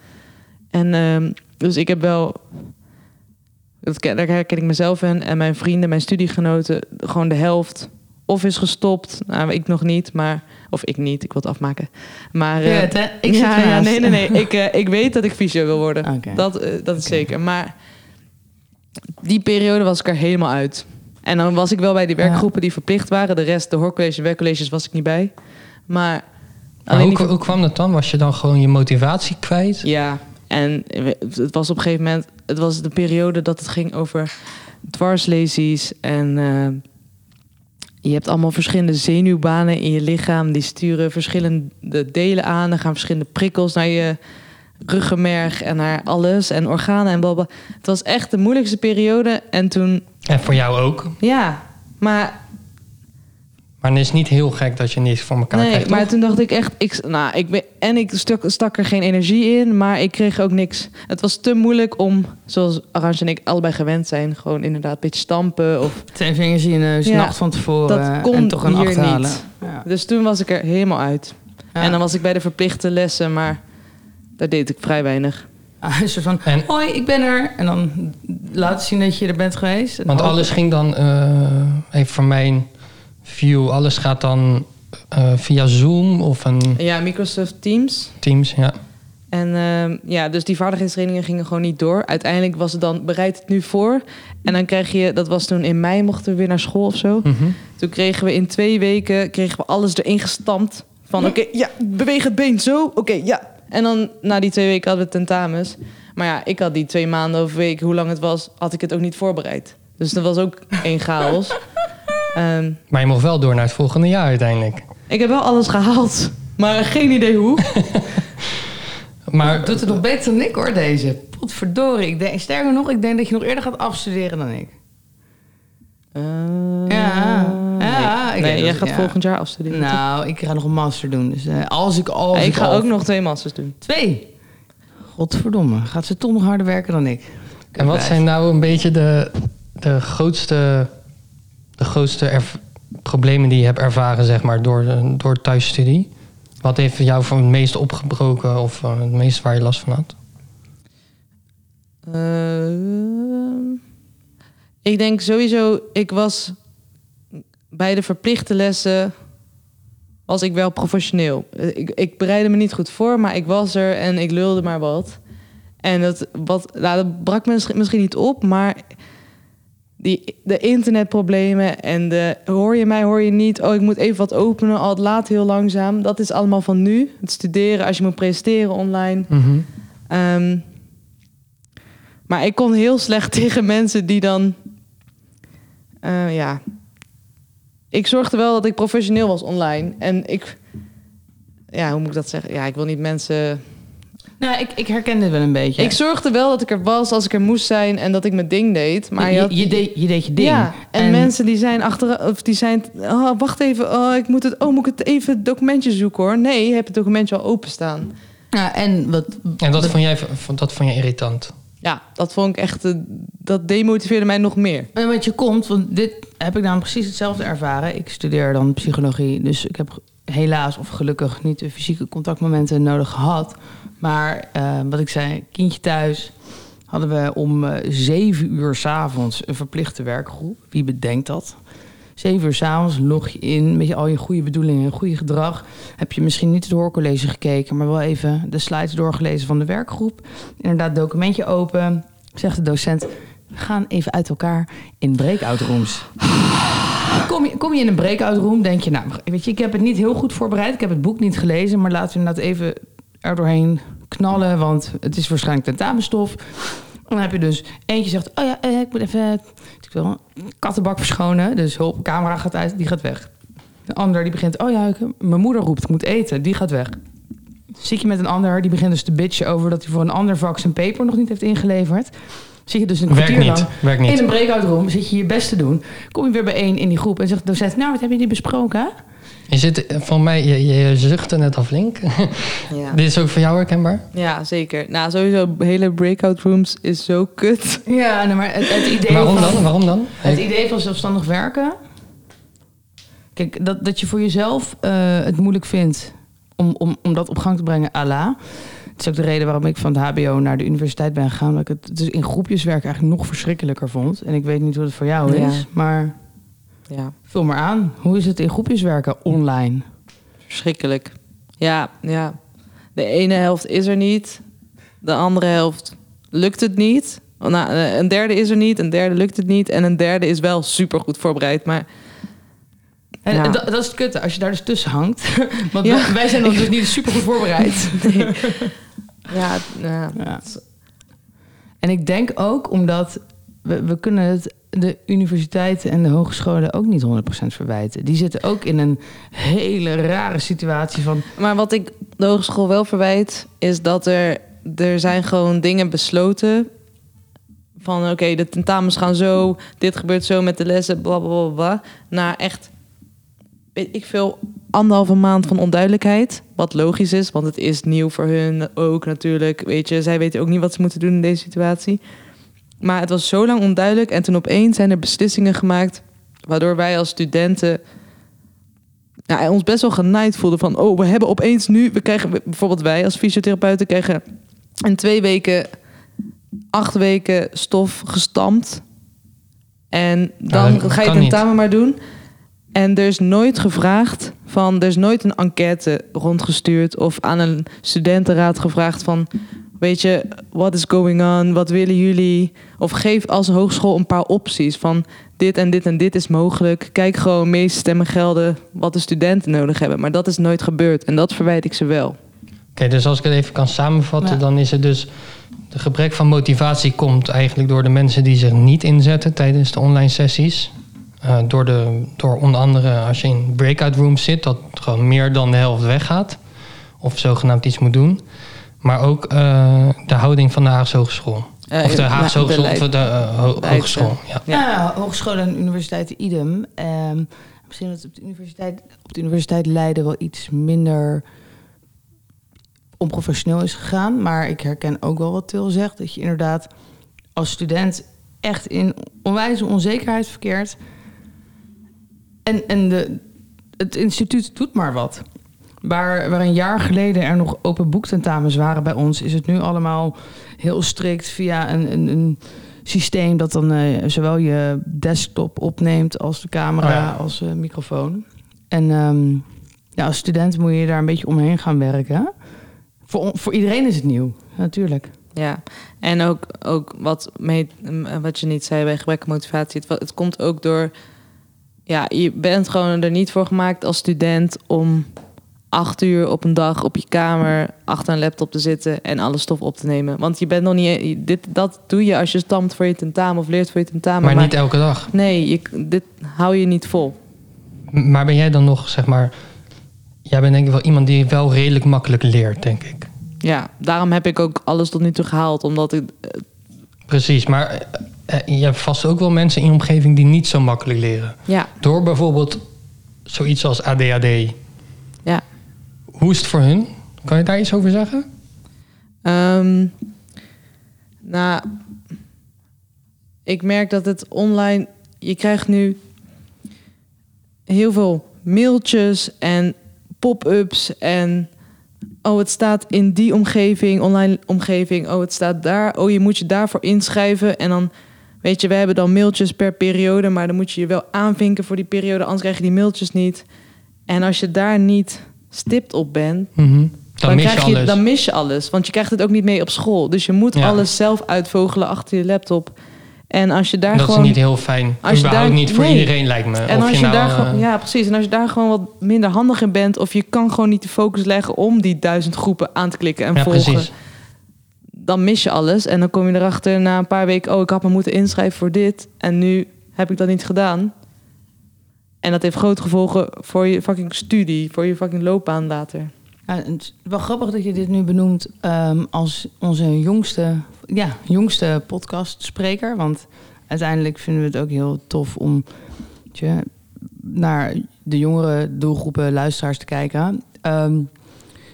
Speaker 3: En ehm, dus ik heb wel dat daar herken ik mezelf in en mijn vrienden, mijn studiegenoten, gewoon de helft of is gestopt. Nou, ik nog niet, maar of ik niet, ik wil het afmaken. Maar eh,
Speaker 2: hè? Ik zit
Speaker 3: ja, ja, nee, nee, nee. Ik, eh, ik weet dat ik fysio wil worden. Dat, eh, dat is zeker. Maar die periode was ik er helemaal uit. En dan was ik wel bij die werkgroepen die verplicht waren. De rest, de hoorcolleges, werkcolleges, was ik niet bij. Maar
Speaker 1: Maar
Speaker 3: alleen
Speaker 1: hoe,
Speaker 3: die
Speaker 1: hoe kwam dat dan? Was je dan gewoon je motivatie kwijt?
Speaker 3: Ja, en het was op een gegeven moment... Het was de periode dat het ging over dwarslesies. En je hebt allemaal verschillende zenuwbanen in je lichaam. Die sturen verschillende delen aan. Er gaan verschillende prikkels naar je ruggenmerg en naar alles. En organen en blablabla. Het was echt de moeilijkste periode. En toen,
Speaker 1: En voor jou ook.
Speaker 3: ja... Maar
Speaker 1: Maar het is niet heel gek dat je niet voor elkaar
Speaker 3: nee,
Speaker 1: krijgt,
Speaker 3: maar
Speaker 1: toch?
Speaker 3: toen dacht ik echt, ik, nou, ik ben, en ik stak, stak er geen energie in, maar ik kreeg ook niks. Het was te moeilijk om, zoals Arantje en ik allebei gewend zijn, gewoon inderdaad een beetje stampen. Of,
Speaker 2: Twee vingers in je neus,
Speaker 3: Ja,
Speaker 2: nacht van tevoren.
Speaker 3: dat kon
Speaker 2: en toch een
Speaker 3: hier niet.
Speaker 2: Ja.
Speaker 3: dus toen was ik er helemaal uit.
Speaker 2: Ja.
Speaker 3: En dan was ik bij de verplichte lessen, maar daar deed ik vrij weinig.
Speaker 2: Ah, een soort van,
Speaker 1: En-
Speaker 2: hoi, ik ben er. En dan laten zien dat je er bent geweest. En
Speaker 1: Want alles ging dan, eh, even voor mijn View, alles gaat dan eh, via Zoom of een
Speaker 3: Ja, Microsoft Teams.
Speaker 1: Teams, ja.
Speaker 3: En ehm, ja, dus die vaardigheidstrainingen gingen gewoon niet door. Uiteindelijk was het dan bereid het nu voor. En dan krijg je, dat was toen in mei, mochten we weer naar school of zo.
Speaker 1: Mhm.
Speaker 3: Toen kregen we in twee weken kregen we alles erin gestampt. Van oké, ja, beweeg het been zo. Oké, ja. En dan na die twee weken hadden we tentamens. Maar ja, ik had die twee maanden of weken, hoe lang het was, had ik het ook niet voorbereid. Dus dat was ook één chaos. Ehm,
Speaker 1: Maar je mocht wel door naar het volgende jaar uiteindelijk.
Speaker 3: ik heb wel alles gehaald, maar geen idee hoe.
Speaker 1: Maar
Speaker 2: Doet het nog beter dan ik hoor, deze. Potverdorie. Ik denk, sterker nog, ik denk dat je nog eerder gaat afstuderen dan ik.
Speaker 3: Eh,
Speaker 2: Ja, ja, ik
Speaker 3: nee,
Speaker 2: denk
Speaker 3: jij
Speaker 2: dat-
Speaker 3: gaat
Speaker 2: ja.
Speaker 3: volgend jaar afstuderen. toch?
Speaker 2: Nou, ik ga nog een master doen. Dus eh, als ik al.
Speaker 3: ik ga ook nog twee masters doen.
Speaker 2: Twee. Godverdomme. Gaat ze toch nog harder werken dan ik?
Speaker 1: En wat zijn nou een beetje de, de grootste, de grootste problemen die je hebt ervaren, zeg maar, door, door thuisstudie? Wat heeft jou voor het meest opgebroken of eh, het meest waar je last van had?
Speaker 3: Ehm, ik denk sowieso, ik was bij de verplichte lessen was ik wel professioneel. Eh, Ik, ik bereidde me niet goed voor, maar ik was er en ik lulde maar wat. En dat, wat, nou, dat brak me misschien niet op, maar die, de internetproblemen en de hoor je mij, hoor je niet. Oh, ik moet even wat openen, al het laat heel langzaam. Dat is allemaal van nu. Het studeren als je moet presteren online. Ehm, maar ik kon heel slecht tegen mensen die dan. eh, ja. Ik zorgde wel dat ik professioneel was online. En ik. Ja, hoe moet ik dat zeggen? Ja, ik wil niet mensen.
Speaker 2: Nou, ik, ik herken dit wel een beetje.
Speaker 3: Ik zorgde wel dat ik er was als ik er moest zijn en dat ik mijn ding deed. Maar
Speaker 2: je,
Speaker 3: je, had-
Speaker 2: je, deed, je deed je ding.
Speaker 3: Ja, en, mensen die zijn achter, of die zijn, oh, wacht even, oh, ik moet het, oh, moet ik het even het documentje zoeken hoor? Nee, je hebt het documentje al openstaan.
Speaker 2: Ja, en wat.
Speaker 1: En dat
Speaker 2: wat-
Speaker 1: vond jij vond- dat vond je irritant?
Speaker 3: Ja, dat vond ik echt, eh, dat demotiveerde mij nog meer.
Speaker 2: En wat je komt, want dit heb ik dan precies hetzelfde ervaren. Ik studeer dan psychologie, dus ik heb helaas of gelukkig niet de fysieke contactmomenten nodig gehad. Maar eh, wat ik zei, kindje thuis, hadden we om eh, zeven uur s'avonds een verplichte werkgroep. Wie bedenkt dat? Zeven uur s'avonds log je in met al je goede bedoelingen en goede gedrag. Heb je misschien niet het hoorcollege gekeken, maar wel even de slides doorgelezen van de werkgroep. Inderdaad, documentje open. Zegt de docent, we gaan even uit elkaar in breakout rooms. Kom je, kom je in een breakout room, denk je, nou, weet je, ik heb het niet heel goed voorbereid. Ik heb het boek niet gelezen, maar laten we inderdaad even er doorheen knallen, want het is waarschijnlijk tentamenstof. En dan heb je dus eentje zegt, oh ja, eh, ik moet even ik wil een kattenbak verschonen. Dus hulp, camera gaat uit, die gaat weg. Een ander die begint, oh ja, ik- mijn moeder roept, ik moet eten, die gaat weg. Zit je met een ander, die begint dus te bitchen over dat hij voor een ander vak zijn paper nog niet heeft ingeleverd. Zit je dus een kwartier lang in een breakout room, zit je je best te doen. Kom je weer bij één in die groep en zegt de docent, nou, wat hebben jullie besproken?
Speaker 1: Je zit, van mij, je, je, je zuchtte net af, Link.
Speaker 3: Ja.
Speaker 1: Dit is ook voor jou herkenbaar?
Speaker 3: Ja, zeker. Nou, sowieso hele breakout rooms is zo kut.
Speaker 2: Ja, nee, maar het, het idee
Speaker 1: Waarom
Speaker 2: van,
Speaker 1: dan? Waarom dan?
Speaker 2: Het idee van zelfstandig werken. Kijk, dat, dat je voor jezelf eh, het moeilijk vindt om, om, om dat op gang te brengen, ala. Het is ook de reden waarom ik van het HBO naar de universiteit ben gegaan. Dat ik het dus in groepjes werken eigenlijk nog verschrikkelijker vond. En ik weet niet hoe het voor jou
Speaker 3: Ja.
Speaker 2: is, maar
Speaker 3: Ja,
Speaker 2: vul maar aan. Hoe is het in groepjes werken online?
Speaker 3: verschrikkelijk. Ja, ja. De ene helft is er niet. De andere helft lukt het niet. Nou, eh, een derde is er niet. Een derde lukt het niet. En een derde is wel super goed voorbereid. Maar
Speaker 2: En
Speaker 3: Ja.
Speaker 2: dat, dat is het kutte, als je daar dus tussen hangt. Want
Speaker 3: Ja.
Speaker 2: wij, zijn dan dus niet super goed voorbereid.
Speaker 3: nee. Ja. Ja.
Speaker 2: En ik denk ook omdat we, kunnen het de universiteiten en de hogescholen ook niet 100% verwijten. Die zitten ook in een hele rare situatie van...
Speaker 3: Maar wat ik de hogeschool wel verwijt, is dat er, er zijn gewoon dingen besloten. Van oké, de tentamens gaan zo, dit gebeurt zo met de lessen, bla bla bla. Naar echt, weet ik veel, anderhalve maand van onduidelijkheid. Wat logisch is, want het is nieuw voor hun ook natuurlijk. Weet je, zij weten ook niet wat ze moeten doen in deze situatie. Maar het was zo lang onduidelijk en toen opeens zijn er beslissingen gemaakt. Waardoor wij als studenten ja, ons best wel genaaid voelden van... oh, we hebben opeens nu... we krijgen bijvoorbeeld wij als fysiotherapeuten... krijgen in twee weken, acht weken stof gestampt. En dan ga je
Speaker 1: kan
Speaker 3: tentamen maar doen. En er is nooit gevraagd van, er is nooit een enquête rondgestuurd of aan een studentenraad gevraagd van, weet je, what is going on, wat willen jullie? Of geef als hogeschool een paar opties van dit en dit en dit is mogelijk. Kijk gewoon meeste stemmen gelden wat de studenten nodig hebben. Maar dat is nooit gebeurd en dat verwijt ik ze wel.
Speaker 1: Oké, dus als ik het even kan samenvatten, dan is het dus de gebrek van motivatie komt eigenlijk door de mensen die zich niet inzetten tijdens de online sessies. Uh, door, de, door onder andere als je in breakout rooms zit, dat gewoon meer dan de helft weggaat. Of zogenaamd iets moet doen. Maar ook uh, de houding van de Haagse Hogeschool. Uh, of de Haagse Hogeschool, of de ho Hogeschool. Ja.
Speaker 2: ja, Hogeschool en Universiteit idem. Um, misschien dat het op de Universiteit, op de Universiteit Leiden wel iets minder onprofessioneel is gegaan. Maar ik herken ook wel wat Til zegt. Dat je inderdaad als student echt in onwijze onzekerheid verkeert. En, en de, het instituut doet maar wat. Waar, waar een jaar geleden er nog open boektentamens waren bij ons, is het nu allemaal heel strikt via een, een, een systeem dat dan uh, zowel je desktop opneemt als de camera, oh ja. als uh, microfoon. En um, ja, als student moet je daar een beetje omheen gaan werken. Voor, voor iedereen is het nieuw, natuurlijk.
Speaker 3: Ja, en ook, ook wat, mee, wat je niet zei bij gebrek aan motivatie. Het, het komt ook door... Ja, je bent gewoon er niet voor gemaakt als student om acht uur op een dag op je kamer achter een laptop te zitten en alle stof op te nemen. Want je bent nog niet. Dit, dat doe je als je stamt voor je tentamen of leert voor je tentamen.
Speaker 1: Maar, maar niet elke dag.
Speaker 3: Nee, je, dit hou je niet vol.
Speaker 1: Maar ben jij dan nog, zeg maar. Jij bent denk ik wel iemand die wel redelijk makkelijk leert, denk ik.
Speaker 3: Ja, daarom heb ik ook alles tot nu toe gehaald. Omdat ik.
Speaker 1: Precies, maar je hebt vast ook wel mensen in je omgeving die niet zo makkelijk leren.
Speaker 3: Ja.
Speaker 1: Door bijvoorbeeld zoiets als ADHD. Hoe is het voor hun? Kan je daar iets over zeggen?
Speaker 3: Um, nou, ik merk dat het online. Je krijgt nu heel veel mailtjes en pop-ups en. Oh, het staat in die omgeving, online omgeving. Oh, het staat daar. Oh, je moet je daarvoor inschrijven. En dan, weet je, we hebben dan mailtjes per periode, maar dan moet je je wel aanvinken voor die periode, anders krijg je die mailtjes niet. En als je daar niet stipt op bent,
Speaker 1: mm -hmm. dan,
Speaker 3: dan,
Speaker 1: mis je
Speaker 3: je,
Speaker 1: alles.
Speaker 3: dan mis je alles. Want je krijgt het ook niet mee op school. Dus je moet
Speaker 1: Ja.
Speaker 3: alles zelf uitvogelen achter je laptop. En als je daar
Speaker 1: dat
Speaker 3: gewoon.
Speaker 1: is niet heel fijn.
Speaker 3: als je daar-
Speaker 1: niet voor
Speaker 3: nee.
Speaker 1: iedereen, lijkt me.
Speaker 3: En
Speaker 1: of
Speaker 3: als
Speaker 1: je,
Speaker 3: je,
Speaker 1: nou,
Speaker 3: daar
Speaker 1: eh,
Speaker 3: gewoon, ja, precies. En als je daar gewoon wat minder handig in bent, of je kan gewoon niet de focus leggen om die duizend groepen aan te klikken en
Speaker 1: ja,
Speaker 3: volgen,
Speaker 1: precies.
Speaker 3: dan mis je alles. En dan kom je erachter na een paar weken, oh, ik had me moeten inschrijven voor dit. En nu heb ik dat niet gedaan. En dat heeft grote gevolgen voor je fucking studie, voor je fucking loopbaan later.
Speaker 2: Het is wel grappig dat je dit nu benoemt ehm, als onze jongste, ja, jongste podcastspreker. Want uiteindelijk vinden we het ook heel tof om naar de jongere doelgroepen luisteraars te kijken. Ehm,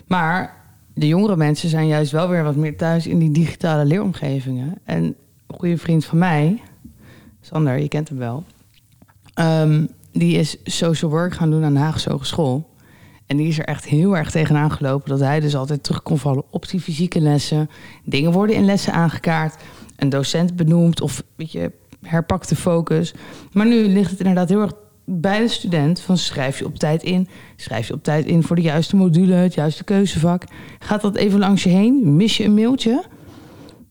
Speaker 2: maar de jongere mensen zijn juist wel weer wat meer thuis in die digitale leeromgevingen. En een goede vriend van mij, Sander, je kent hem wel, ehm, die is social work gaan doen aan de Haagse Hogeschool. En die is er echt heel erg tegenaan gelopen dat hij dus altijd terug kon vallen op die fysieke lessen. Dingen worden in lessen aangekaart, een docent benoemd of weet je, herpakt de focus. Maar nu ligt het inderdaad heel erg bij de student van schrijf je op tijd in, schrijf je op tijd in voor de juiste module, het juiste keuzevak. Gaat dat even langs je heen? Mis je een mailtje?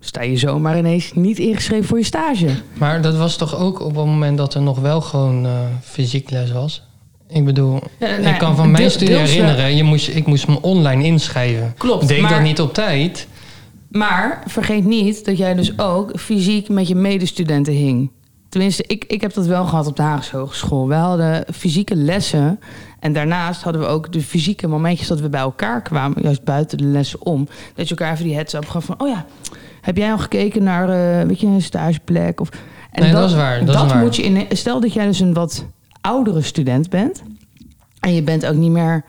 Speaker 2: Sta je zomaar ineens niet ingeschreven voor je stage?
Speaker 1: Maar dat was toch ook op het moment dat er nog wel gewoon eh, fysiek les was? Ik bedoel,
Speaker 2: Ja, nou
Speaker 1: ik kan van mijn studie
Speaker 2: wel.
Speaker 1: herinneren, je moest, ik moest me online inschrijven.
Speaker 2: Klopt,
Speaker 1: Deed
Speaker 2: maar-
Speaker 1: dat niet op tijd?
Speaker 2: Maar vergeet niet dat jij dus ook fysiek met je medestudenten hing. Tenminste, ik, ik heb dat wel gehad op de Haagse Hogeschool. We hadden fysieke lessen. En daarnaast hadden we ook de fysieke momentjes dat we bij elkaar kwamen. Juist buiten de lessen om. Dat je elkaar even die heads-up gaf van... Oh ja, heb jij al gekeken naar eh, weet je, een stageplek? Of, en
Speaker 1: Nee, dat is waar, dat is waar.
Speaker 2: moet je in... Stel dat jij dus een wat oudere student bent. En je bent ook niet meer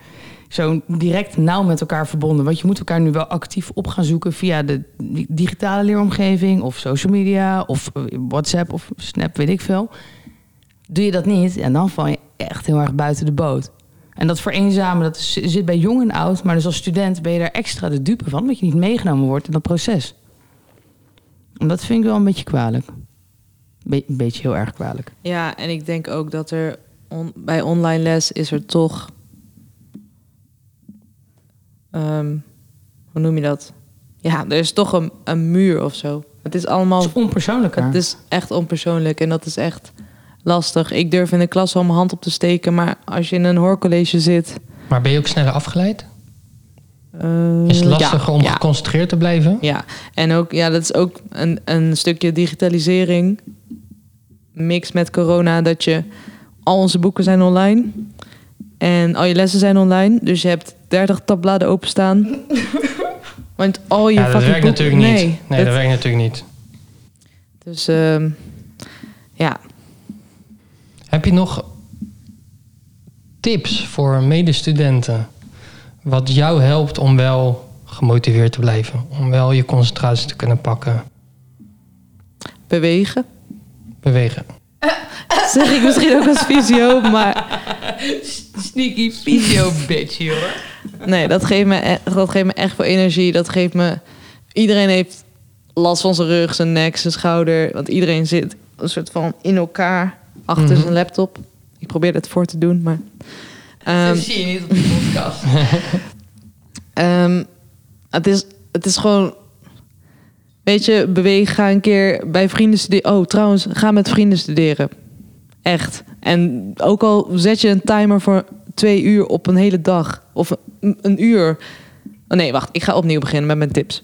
Speaker 2: zo direct nauw met elkaar verbonden. Want je moet elkaar nu wel actief op gaan zoeken via de di- digitale leeromgeving of social media of eh, WhatsApp of Snap, weet ik veel. Doe je dat niet, en dan val je echt heel erg buiten de boot. En dat vereenzamen, dat zit bij jong en oud. Maar dus als student ben je daar extra de dupe van, omdat je niet meegenomen wordt in dat proces. En dat vind ik wel een beetje kwalijk. Be- een beetje heel erg kwalijk.
Speaker 3: Ja, en ik denk ook dat er on- bij online les is er toch. ehm, hoe noem je dat? Ja, er is toch een, een muur of zo. Het is allemaal.
Speaker 2: Het is onpersoonlijker.
Speaker 3: Het is echt onpersoonlijk en dat is echt lastig. Ik durf in de klas wel mijn hand op te steken, maar als je in een hoorcollege zit.
Speaker 1: Maar ben je ook sneller afgeleid?
Speaker 3: Eh,
Speaker 1: Is het lastiger
Speaker 3: ja,
Speaker 1: om
Speaker 3: ja,
Speaker 1: geconcentreerd te blijven?
Speaker 3: Ja, en ook, ja, dat is ook een, een stukje digitalisering. Mix met corona, dat je al onze boeken zijn online. En al je lessen zijn online. Dus je hebt 30 tabbladen openstaan. Want al je
Speaker 1: Ja, dat werkt
Speaker 3: boeken-
Speaker 1: natuurlijk niet.
Speaker 3: Nee, dat
Speaker 1: werkt natuurlijk niet.
Speaker 3: Dus ehm, ja,
Speaker 1: Heb je nog tips voor medestudenten? Wat jou helpt om wel gemotiveerd te blijven? Om wel je concentratie te kunnen pakken?
Speaker 3: bewegen.
Speaker 1: Bewegen.
Speaker 3: Zeg ik misschien ook als fysio, maar
Speaker 2: Sneaky video bitch, hoor.
Speaker 3: nee, dat geeft, me, e- dat geeft me echt veel energie. Dat geeft me... Iedereen heeft last van zijn rug, zijn nek, zijn schouder. Want iedereen zit een soort van in elkaar achter
Speaker 1: Mhm.
Speaker 3: zijn laptop. Ik probeer het voor te doen, maar... ehm,
Speaker 2: dat zie je niet op de podcast.
Speaker 3: Ehm, het, is, het is gewoon. Weet je, beweeg, ga een keer bij vrienden studeren. Oh, trouwens, ga met vrienden studeren. Echt. En ook al zet je een timer voor twee uur op een hele dag. Of een, een uur. Oh nee, wacht. Ik ga opnieuw beginnen met mijn tips.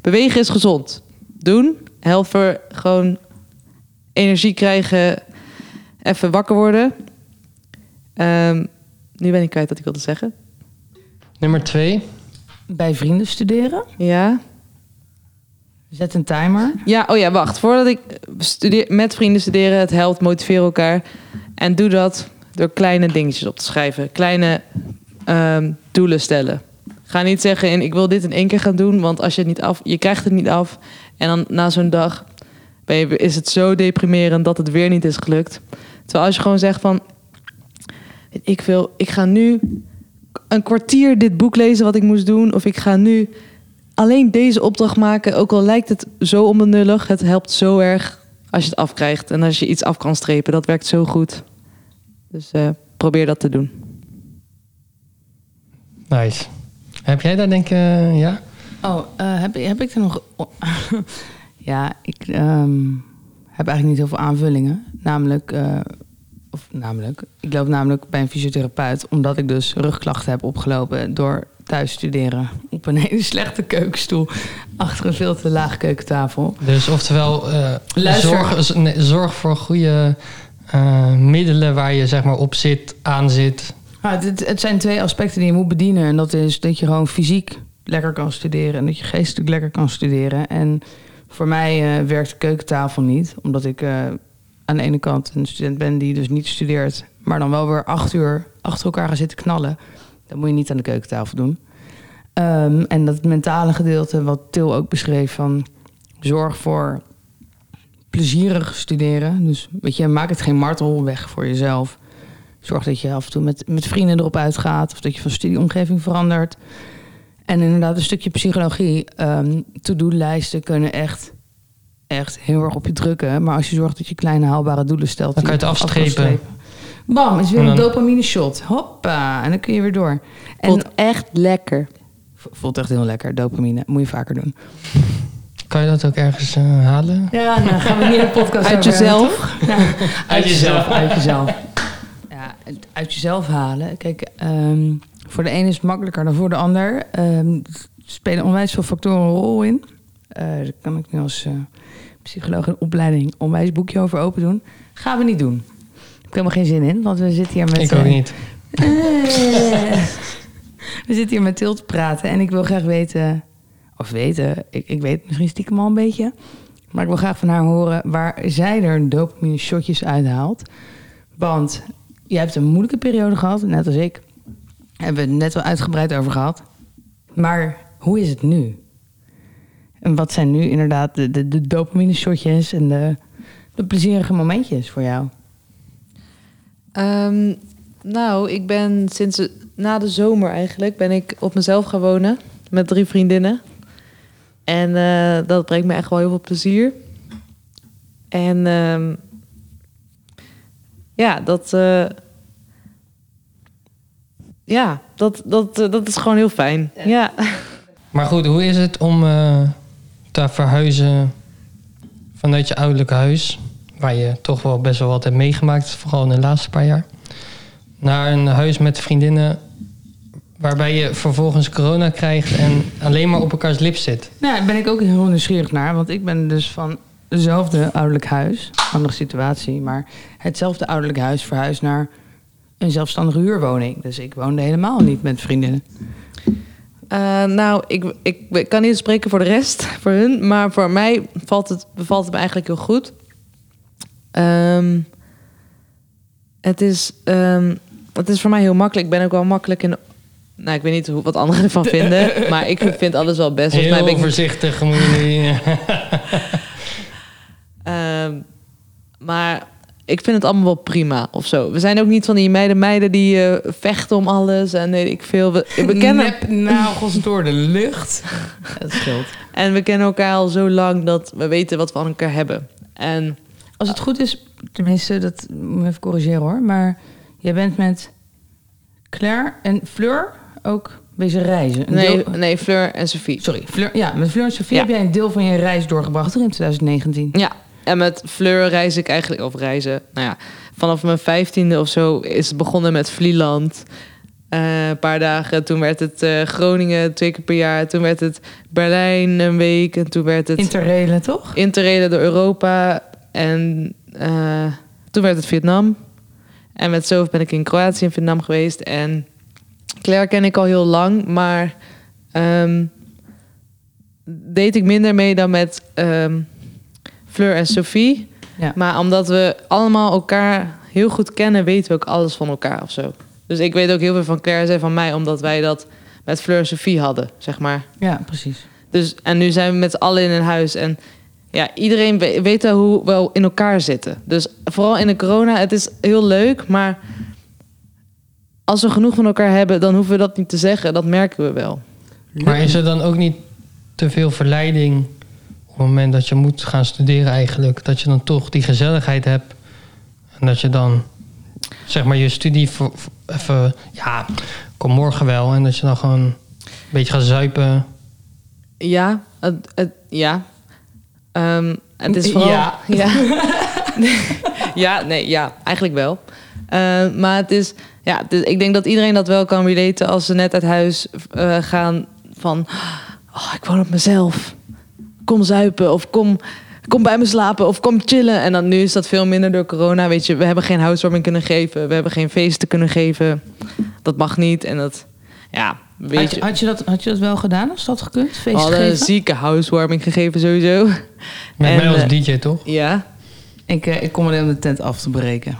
Speaker 3: Bewegen is gezond. Doen. Helpt voor gewoon energie krijgen. Even wakker worden. Ehm, nu ben ik kwijt wat ik wilde zeggen.
Speaker 1: Nummer twee.
Speaker 2: Bij vrienden studeren.
Speaker 3: Ja.
Speaker 2: Zet een timer.
Speaker 3: Ja, oh ja, wacht. Voordat ik studeer, met vrienden studeren, het helpt, motiveer elkaar. En doe dat door kleine dingetjes op te schrijven. Kleine ehm, doelen stellen. Ga niet zeggen, in, ik wil dit in één keer gaan doen, want als je het niet af, je krijgt het niet af. En dan na zo'n dag ben je, is het zo deprimerend dat het weer niet is gelukt. Terwijl als je gewoon zegt van, ik wil, ik ga nu een kwartier dit boek lezen wat ik moest doen, of ik ga nu alleen deze opdracht maken, ook al lijkt het zo onbenullig, het helpt zo erg als je het afkrijgt. En als je iets af kan strepen, dat werkt zo goed. Dus eh, probeer dat te doen.
Speaker 1: Nice. Heb jij daar denk ik... eh, ja?
Speaker 2: Oh, eh, heb, heb ik er nog... ja, ik ehm, heb eigenlijk niet heel veel aanvullingen. Namelijk, eh, of namelijk, ik loop namelijk bij een fysiotherapeut... omdat ik dus rugklachten heb opgelopen door thuis studeren... op een hele slechte keukenstoel achter een veel te laag keukentafel.
Speaker 1: Dus oftewel, eh, zorg, nee, zorg voor goede eh, middelen waar je zeg maar op zit, aan zit.
Speaker 2: Nou, het, het- zijn twee aspecten die je moet bedienen. En dat is dat je gewoon fysiek lekker kan studeren... en dat je geestelijk lekker kan studeren. En voor mij eh, werkt de keukentafel niet. Omdat ik aan de ene kant een student ben die dus niet studeert... maar dan wel weer acht uur achter elkaar gaat zitten knallen. Dat moet je niet aan de keukentafel doen. Ehm, en dat mentale gedeelte, wat Til ook beschreef... van zorg voor plezierig studeren. Dus weet je, maak het geen martelweg voor jezelf... Zorg dat je af en toe met, met vrienden erop uitgaat. Of dat je van studieomgeving verandert. En inderdaad, een stukje psychologie. ehm to-do-lijsten kunnen echt, echt heel erg op je drukken. Maar als je zorgt dat je kleine haalbare doelen stelt.
Speaker 1: Dan kan je het afstrepen.
Speaker 2: Bam, is weer
Speaker 1: En
Speaker 2: een
Speaker 1: dan-
Speaker 2: dopamine shot. Hoppa, en dan kun je weer door. En
Speaker 3: Voelt echt lekker.
Speaker 2: voelt echt heel lekker, dopamine. Moet je vaker doen.
Speaker 1: Kan je dat ook ergens eh, halen?
Speaker 2: Ja, nou gaan we in de podcast
Speaker 3: Uit jezelf.
Speaker 2: Ja, uit jezelf, uit jezelf. Ja, het uit jezelf halen. Kijk, ehm, voor de een is het makkelijker dan voor de ander. Ehm, er spelen onwijs veel factoren een rol in. Eh daar kan ik nu als eh, psycholoog in opleiding onwijs boekje over open doen. Gaan we niet doen. Ik heb helemaal geen zin in, want we zitten hier met...
Speaker 1: ik ook
Speaker 2: eh,
Speaker 1: niet.
Speaker 2: we zitten hier met Til te praten en ik wil graag weten, of weten, ik, ik weet misschien stiekem al een beetje, maar ik wil graag van haar horen waar zij er dopamine shotjes uithaalt. Want je hebt een moeilijke periode gehad, net als ik. Hebben we het net wel uitgebreid over gehad. Maar hoe is het nu? En wat zijn nu inderdaad de, de, de dopamine shotjes en de, de plezierige momentjes voor jou?
Speaker 3: Ehm, nou, ik ben sinds na de zomer eigenlijk ben ik op mezelf gaan wonen met drie vriendinnen. En eh, dat brengt me echt wel heel veel plezier. En ehm, ja, dat. eh, ja, dat, dat, eh, dat is gewoon heel fijn. Ja.
Speaker 1: Maar goed, hoe is het om eh, verhuizen vanuit je ouderlijke huis, waar je toch wel best wel wat hebt meegemaakt, vooral in de laatste paar jaar, naar een huis met vriendinnen waarbij je vervolgens corona krijgt en alleen maar op elkaars lip zit?
Speaker 2: Nou, daar ben ik ook heel nieuwsgierig naar. Want ik ben dus van hetzelfde ouderlijk huis. Andere situatie. Maar hetzelfde ouderlijk huis verhuisd naar een zelfstandige huurwoning. Dus ik woonde helemaal niet met vriendinnen.
Speaker 3: Eh, nou, ik, ik, ik kan niet spreken voor de rest, voor hun. Maar voor mij valt het, bevalt het me eigenlijk heel goed. Ehm, het, is, ee het is voor mij heel makkelijk. Ik ben ook wel makkelijk in... Nou, ik weet niet hoe, wat anderen ervan vinden. maar ik vind alles wel best. Volgens mij ben
Speaker 1: Heel
Speaker 3: ik
Speaker 1: voorzichtig.
Speaker 3: Ehm, maar ik vind het allemaal wel prima of zo. We zijn ook niet van die meiden, meiden die eh, vechten om alles en weet ik veel. We, we kennen,
Speaker 2: Nep nagels door de lucht. Dat scheelt.
Speaker 3: en we kennen elkaar al zo lang dat we weten wat we aan elkaar hebben. En
Speaker 2: Als het goed is, tenminste, dat moet ik even corrigeren hoor. Maar jij bent met Claire en Fleur ook bezig reizen. Een
Speaker 3: nee,
Speaker 2: deel-
Speaker 3: nee, Fleur en Sophie.
Speaker 2: Sorry, Fleur, ja, met Fleur en Sophie
Speaker 3: Ja.
Speaker 2: heb jij een deel van je reis doorgebracht toch, in 2019.
Speaker 3: Ja, en met Fleur reis ik eigenlijk, of reizen, nou ja, vanaf mijn vijftiende of zo is het begonnen met Vlieland. Eh, een paar dagen, toen werd het eh, Groningen twee keer per jaar. Toen werd het Berlijn een week. En toen werd het
Speaker 2: Interrailen, toch?
Speaker 3: interrailen door Europa. En eh, toen werd het Vietnam. En met Sof ben ik in Kroatië en Vietnam geweest. En Claire ken ik al heel lang, maar ehm, deed ik minder mee dan met ehm, Fleur en Sophie.
Speaker 2: Ja.
Speaker 3: Maar omdat we allemaal elkaar heel goed kennen, weten we ook alles van elkaar of zo. Dus ik weet ook heel veel van Claire en van mij, omdat wij dat met Fleur en Sophie hadden, zeg maar.
Speaker 2: Ja, precies.
Speaker 3: Dus, en nu zijn we met z'n allen in een huis. En ja, iedereen we- weet wel hoe we in elkaar zitten. Dus vooral in de corona, het is heel leuk. Maar als we genoeg van elkaar hebben, dan hoeven we dat niet te zeggen. Dat merken we wel.
Speaker 1: Maar is er dan ook niet te veel verleiding het moment dat je moet gaan studeren eigenlijk? Dat je dan toch die gezelligheid hebt en dat je dan zeg maar je studie voor- voor- even, ja, kom morgen wel. En dat je dan gewoon een beetje gaat zuipen.
Speaker 3: Ja, het, het- ja. Ehm, het is vooral...
Speaker 2: Ja.
Speaker 3: Ja, ja nee, ja, eigenlijk wel. Eh, maar het is... Ja, het is- ik denk dat iedereen dat wel kan relaten als ze net uit huis eh, gaan van... Oh, ik woon op mezelf. Kom zuipen of kom, kom bij me slapen of kom chillen. En dan nu is dat veel minder door corona. Weet je, we hebben geen housewarming kunnen geven. We hebben geen feesten kunnen geven. Dat mag niet. En dat... Ja, weet
Speaker 2: Had
Speaker 3: je...
Speaker 2: je, had, je dat, had je dat wel gedaan als dat gekund?
Speaker 3: We
Speaker 2: Feest
Speaker 3: hadden een
Speaker 2: geven?
Speaker 3: zieke housewarming gegeven sowieso.
Speaker 1: Met
Speaker 3: En,
Speaker 1: mij als
Speaker 3: eh,
Speaker 1: DJ toch?
Speaker 3: Ja.
Speaker 2: Ik, eh, ik kom alleen om de tent af te breken.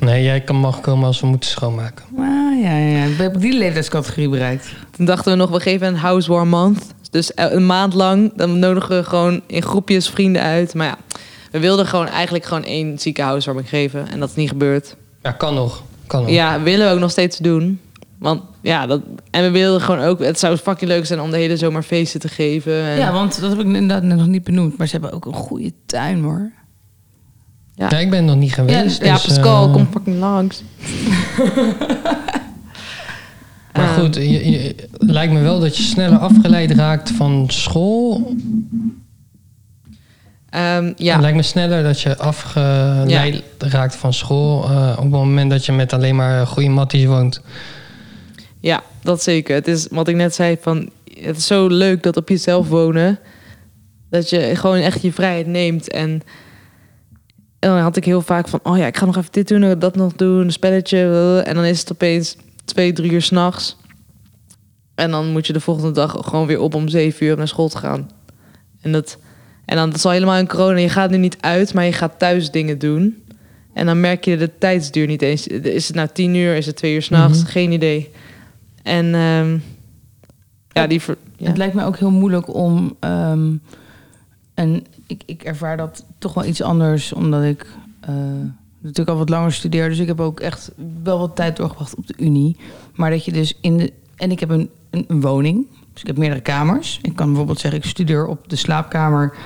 Speaker 1: Nee, jij kan mag komen als we moeten schoonmaken.
Speaker 2: Ah, ja, ja, ja. Heb ik die leeftijdscategorie bereikt?
Speaker 3: Toen dachten we nog, we geven een housewarm month. Dus een maand lang, dan nodigen we gewoon in groepjes vrienden uit. Maar ja, we wilden gewoon eigenlijk gewoon één zieke housewarming geven. En dat is niet gebeurd.
Speaker 1: Ja, kan nog. Kan nog.
Speaker 3: Ja, willen we ook nog steeds doen. Want ja, dat, en we wilden gewoon ook... Het zou fucking leuk zijn om de hele zomer feesten te geven. En,
Speaker 2: Ja, want dat heb ik inderdaad nog niet benoemd. Maar ze hebben ook een goede tuin, hoor.
Speaker 3: Ja.
Speaker 1: Ja, ik ben nog niet geweest.
Speaker 3: ja
Speaker 1: dus,
Speaker 3: Pascal,
Speaker 1: eh,
Speaker 3: kom fucking langs.
Speaker 1: Maar
Speaker 3: Ehm,
Speaker 1: goed, je, je- lijkt me wel dat je sneller afgeleid raakt van school.
Speaker 3: ehm,
Speaker 1: Het
Speaker 3: ja,
Speaker 1: lijkt me sneller dat je afgeleid raakt van school. eh, op het moment dat je met alleen maar goede matties woont.
Speaker 3: Ja, dat zeker. Het is wat ik net zei van het is zo leuk dat op jezelf wonen dat je gewoon echt je vrijheid neemt en en dan had ik heel vaak van oh ja, ik ga nog even dit doen, dat nog doen, een spelletje en dan is het opeens twee, drie uur s'nachts. En dan moet je de volgende dag gewoon weer op om zeven uur naar school te gaan. En dat, en dan dat is al helemaal in corona. Je gaat nu niet uit, maar je gaat thuis dingen doen. En dan merk je de tijdsduur niet eens. Is het nou tien uur? Is het twee uur s'nachts?
Speaker 1: Mhm.
Speaker 3: Geen idee. En ehm, ja, die... Ver, ja.
Speaker 2: Het lijkt me ook heel moeilijk om. ehm, en ik, ik ervaar dat toch wel iets anders, omdat ik eh, natuurlijk al wat langer studeer. Dus ik heb ook echt wel wat tijd doorgebracht op de Unie. Maar dat je dus in de. En ik heb een, een, woning. Dus ik heb meerdere kamers. Ik kan bijvoorbeeld zeggen, ik studeer op de slaapkamer,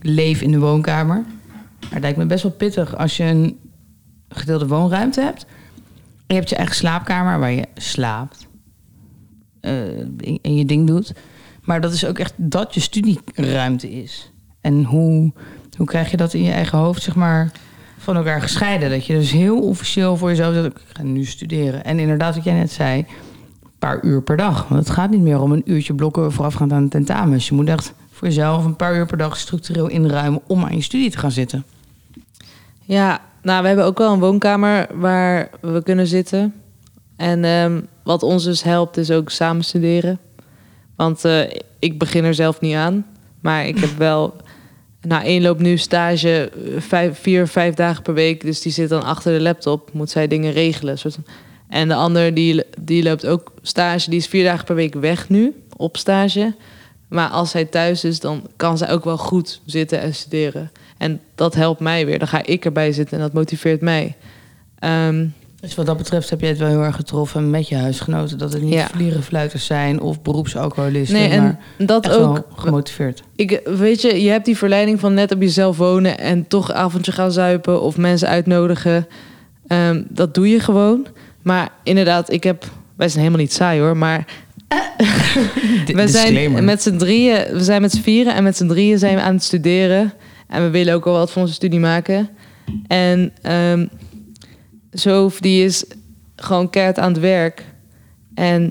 Speaker 2: leef in de woonkamer. Maar het lijkt me best wel pittig als je een, gedeelde woonruimte hebt. Je hebt je eigen slaapkamer waar je slaapt. Uh, en je ding doet. Maar dat is ook echt dat je studieruimte is. En hoe, hoe krijg je dat in je eigen hoofd, zeg maar, van elkaar gescheiden? Dat je dus heel officieel voor jezelf zegt, ik ga nu studeren. En inderdaad, wat jij net zei, een paar uur per dag. Want het gaat niet meer om een uurtje blokken voorafgaand aan tentamens. Je moet echt voor jezelf een paar uur per dag structureel inruimen om aan je studie te gaan zitten.
Speaker 3: Ja, nou, we hebben ook wel een woonkamer waar we kunnen zitten. En ehm, wat ons dus helpt, is ook samen studeren. Want uh, ik begin er zelf niet aan. Maar ik heb wel na één loop nu stage eh, vijf, vier, vijf dagen per week. Dus die zit dan achter de laptop, moet zij dingen regelen. Soort En de ander die, die loopt ook stage, die is vier dagen per week weg nu op stage. Maar als zij thuis is, dan kan zij ook wel goed zitten en studeren. En dat helpt mij weer. Dan ga ik erbij zitten en dat motiveert mij. Um,
Speaker 2: dus wat dat betreft heb je het wel heel erg getroffen met je huisgenoten. Dat het niet ja. vlierenfluiters zijn of beroepsalcoholisten. Nee, en maar dat ook gemotiveerd.
Speaker 3: Ik, weet je, je hebt die verleiding van net op jezelf wonen en toch avondje gaan zuipen of mensen uitnodigen. Um, dat doe je gewoon. Maar inderdaad, ik heb. Wij zijn helemaal niet saai hoor, maar. we zijn met z'n drieën, we zijn met z'n vieren en met z'n drieën zijn we aan het studeren. En we willen ook al wat van onze studie maken. En um, Zoof, die is gewoon keihard aan het werk. En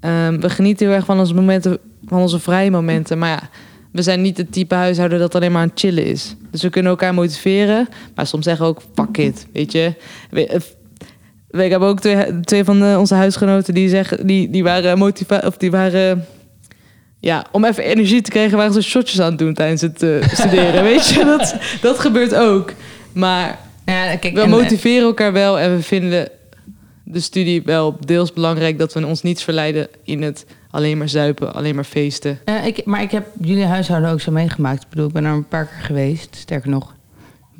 Speaker 3: um, we genieten heel erg van onze momenten, van onze vrije momenten. Maar ja, we zijn niet het type huishouden dat alleen maar aan chillen is. Dus we kunnen elkaar motiveren. Maar soms zeggen we ook, fuck it, weet je. We, ik heb ook twee, twee van de, onze huisgenoten die zeggen, die, die waren motiva of die waren ja, om even energie te krijgen, waren ze shotjes aan het doen tijdens het uh, studeren. Weet je, dat, dat gebeurt ook. Maar ja, kijk, we motiveren elkaar wel en we vinden de studie wel deels belangrijk dat we ons niet verleiden in het alleen maar zuipen, alleen maar feesten.
Speaker 2: Uh, ik, maar ik heb jullie huishouden ook zo meegemaakt. Ik bedoel, ik ben er een paar keer geweest. Sterker nog,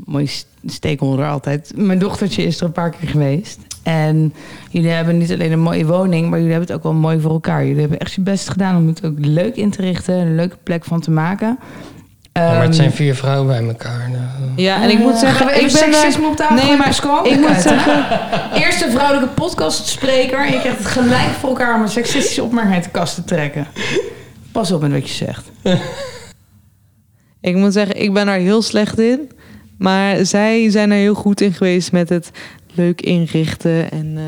Speaker 2: mooi stakeholder altijd. Mijn dochtertje is er een paar keer geweest. En jullie hebben niet alleen een mooie woning, maar jullie hebben het ook wel mooi voor elkaar. Jullie hebben echt je best gedaan om het ook leuk in te richten, een leuke plek van te maken.
Speaker 1: Ja, maar het zijn vier vrouwen bij elkaar. Nou.
Speaker 3: Ja, en ik moet zeggen, ik ben
Speaker 2: seksisme op tafel. Nee, maar ik moet zeggen, eerste vrouwelijke podcastspreker en je krijgt het gelijk voor elkaar om een seksistische opmerking uit de kast te trekken. Pas op met wat je zegt.
Speaker 3: ik moet zeggen, ik ben er heel slecht in. Maar zij zijn er heel goed in geweest met het leuk inrichten en... Uh,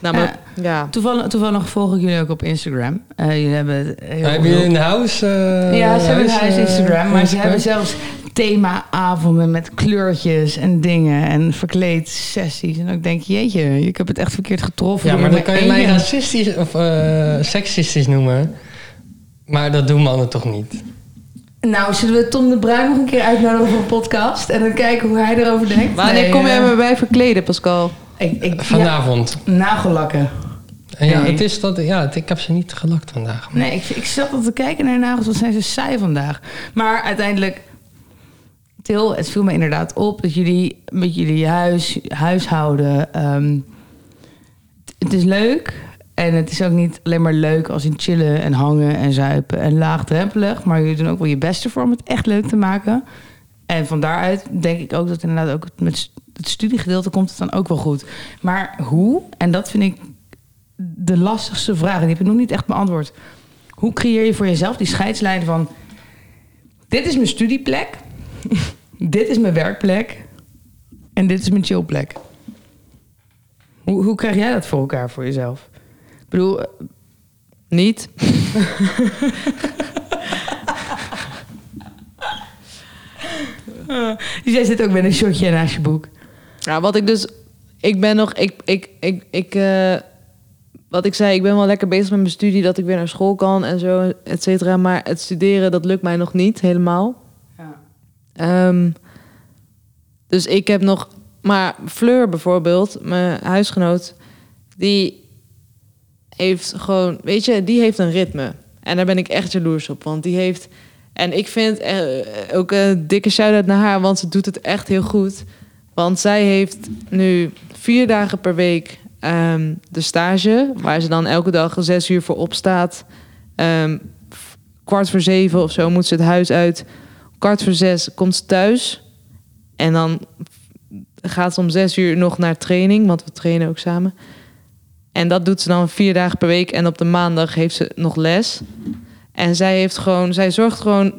Speaker 2: nou, maar, ja. Toevallig, toevallig volg ik jullie ook op Instagram. Uh, jullie hebben
Speaker 1: jullie een huis? Uh,
Speaker 2: ja, ze hebben een huis Instagram. Maar ze hebben zelfs thema-avonden met kleurtjes en dingen en verkleed sessies. En ik denk, jeetje, ik heb het echt verkeerd getroffen.
Speaker 1: Ja, maar dan kan je mij racistisch of uh, seksistisch noemen. Maar dat doen mannen toch niet?
Speaker 2: Nou, zullen we Tom de Bruin nog een keer uitnodigen voor een podcast? En dan kijken hoe hij erover denkt?
Speaker 3: Wanneer nee, kom jij me bij verkleden, Pascal?
Speaker 1: Ik, ik, Vanavond.
Speaker 2: Ja, nagellakken.
Speaker 1: Ja, het is dat, ja, ik heb ze niet gelakt vandaag.
Speaker 2: Nee, ik, ik zat al te kijken naar nagels, wat zijn ze saai vandaag. Maar uiteindelijk, Til, het viel me inderdaad op dat jullie met jullie huis, huishouden. Um, het is leuk. En het is ook niet alleen maar leuk als in chillen en hangen en zuipen en laagdrempelig. Maar jullie doen ook wel je beste voor om het echt leuk te maken. En van daaruit denk ik ook dat inderdaad ook met het studiegedeelte komt het dan ook wel goed. Maar hoe? En dat vind ik de lastigste vraag. En die heb ik nog niet echt beantwoord. Hoe creëer je voor jezelf die scheidslijn van... Dit is mijn studieplek. dit is mijn werkplek. En dit is mijn chillplek. Hoe, hoe krijg jij dat voor elkaar voor jezelf? Ik bedoel...
Speaker 3: Niet.
Speaker 2: dus jij zit ook met een shotje naast je boek.
Speaker 3: Ja, wat ik dus... Ik ben nog... Ik, ik, ik, ik, uh, wat ik zei, ik ben wel lekker bezig met mijn studie... dat ik weer naar school kan en zo, et cetera. Maar het studeren, dat lukt mij nog niet helemaal. Ja. Um, dus ik heb nog... Maar Fleur bijvoorbeeld, mijn huisgenoot... die heeft gewoon... Weet je, die heeft een ritme. En daar ben ik echt jaloers op. Want die heeft... En ik vind uh, ook een dikke shout-out naar haar... want ze doet het echt heel goed... Want zij heeft nu vier dagen per week um, de stage, waar ze dan elke dag zes uur voor opstaat. Um, kwart voor zeven of zo moet ze het huis uit. Kwart voor zes komt ze thuis. En dan gaat ze om zes uur nog naar training, want we trainen ook samen. En dat doet ze dan vier dagen per week. En op de maandag heeft ze nog les. En zij heeft gewoon, zij zorgt gewoon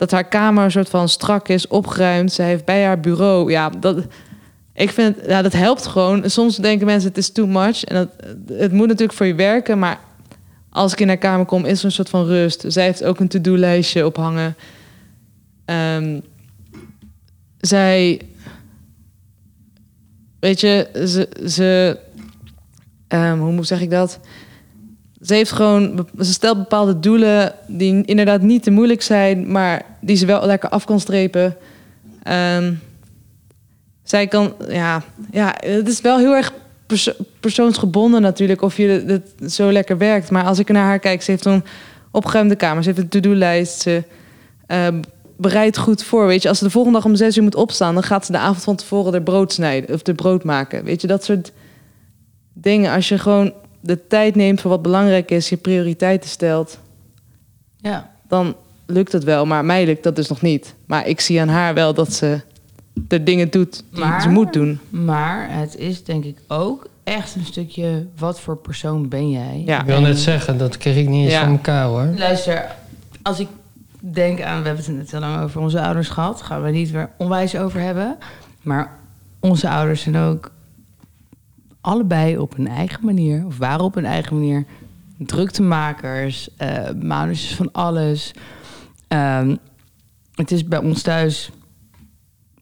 Speaker 3: dat haar kamer een soort van strak is, opgeruimd. Zij heeft bij haar bureau, ja, dat, ik vind, ja, dat helpt gewoon. Soms denken mensen het is too much en dat, het moet natuurlijk voor je werken, maar als ik in haar kamer kom, is er een soort van rust. Zij heeft ook een to-do-lijstje ophangen. Um, zij, weet je, ze, ze um, hoe zeg ik dat? Ze heeft gewoon, ze stelt bepaalde doelen die inderdaad niet te moeilijk zijn, maar die ze wel lekker af kan strepen. Um, zij kan, ja, ja, het is wel heel erg persoonsgebonden natuurlijk of je het zo lekker werkt. Maar als ik naar haar kijk, ze heeft een opgeruimde kamer, ze heeft een to-do-lijst, ze uh, bereidt goed voor. Weet je, als ze de volgende dag om zes uur moet opstaan, dan gaat ze de avond van tevoren de brood snijden of de brood maken. Weet je, dat soort dingen. Als je gewoon de tijd neemt voor wat belangrijk is, je prioriteiten stelt,
Speaker 2: ja.
Speaker 3: dan lukt het wel. Maar mij lukt dat dus nog niet. Maar ik zie aan haar wel dat ze de dingen doet die maar, ze moet doen.
Speaker 2: Maar het is denk ik ook echt een stukje wat voor persoon ben jij.
Speaker 1: Ja. Ik wil net zeggen, dat kreeg ik niet eens van elkaar hoor.
Speaker 2: Luister, als ik denk aan, we hebben het net heel lang over onze ouders gehad, gaan we niet weer onwijs over hebben. Maar onze ouders zijn ook allebei op hun eigen manier, of waren op hun eigen manier, druktemakers, uh, van alles. Um, het is bij ons thuis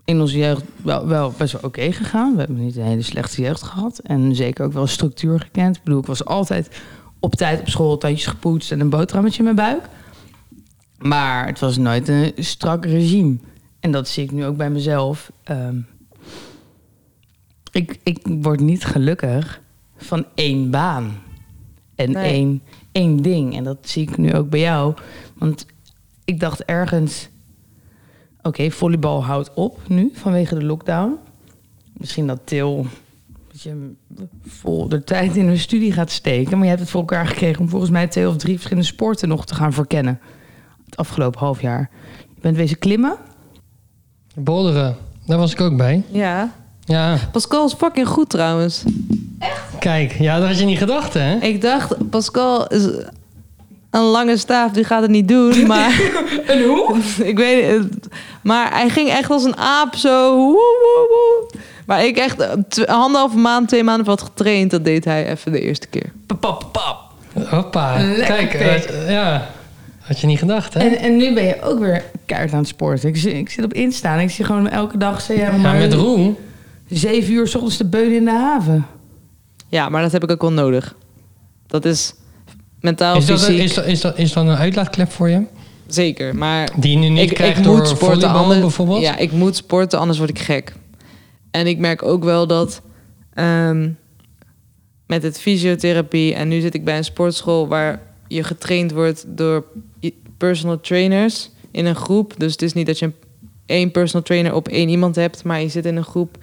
Speaker 2: in onze jeugd wel, wel best wel oké gegaan. We hebben niet een hele slechte jeugd gehad. En zeker ook wel structuur gekend. Ik bedoel, ik was altijd op tijd op school, tandjes gepoetst en een boterhammetje in mijn buik. Maar het was nooit een strak regime. En dat zie ik nu ook bij mezelf. Ehm, ik, ik word niet gelukkig van één baan. En één, één ding. En dat zie ik nu ook bij jou. Want ik dacht ergens Oké, volleybal houdt op nu vanwege de lockdown. Misschien dat Til je vol de tijd in een studie gaat steken. Maar je hebt het voor elkaar gekregen om volgens mij twee of drie verschillende sporten nog te gaan verkennen. Het afgelopen half jaar. Je bent wezen klimmen.
Speaker 1: Bolderen, daar was ik ook bij.
Speaker 3: Ja.
Speaker 1: Ja.
Speaker 3: Pascal is fucking goed trouwens.
Speaker 2: Echt?
Speaker 1: Kijk, ja, dat had je niet gedacht, hè?
Speaker 3: Ik dacht, Pascal is een lange staaf, die gaat het niet doen. Maar,
Speaker 2: een hoe?
Speaker 3: ik weet het. Maar hij ging echt als een aap zo. Woe, woe, woe. Maar ik echt anderhalve maand, twee maanden wat getraind. Dat deed hij even de eerste keer.
Speaker 2: Pap, pap, pap.
Speaker 1: Hoppa. Kijk, uh, ja. Had je niet gedacht, hè?
Speaker 2: En, en nu ben je ook weer keihard aan het sporten. Ik, ik zit op instaan. Ik zie gewoon elke dag... Zeg, ja,
Speaker 1: maar met Roem.
Speaker 2: Zeven uur s ochtends de beulen in de haven.
Speaker 3: Ja, maar dat heb ik ook wel nodig. Dat is mentaal,
Speaker 1: is
Speaker 3: dat,
Speaker 1: is, dat, is, dat, is dat een uitlaatklep voor je?
Speaker 3: Zeker, maar...
Speaker 1: Die je nu niet ik, krijgt ik door moet sporten, anders, bijvoorbeeld?
Speaker 3: Ja, ik moet sporten, anders word ik gek. En ik merk ook wel dat um, met het fysiotherapie... en nu zit ik bij een sportschool waar je getraind wordt door personal trainers in een groep. Dus het is niet dat je één personal trainer op één iemand hebt, maar je zit in een groep.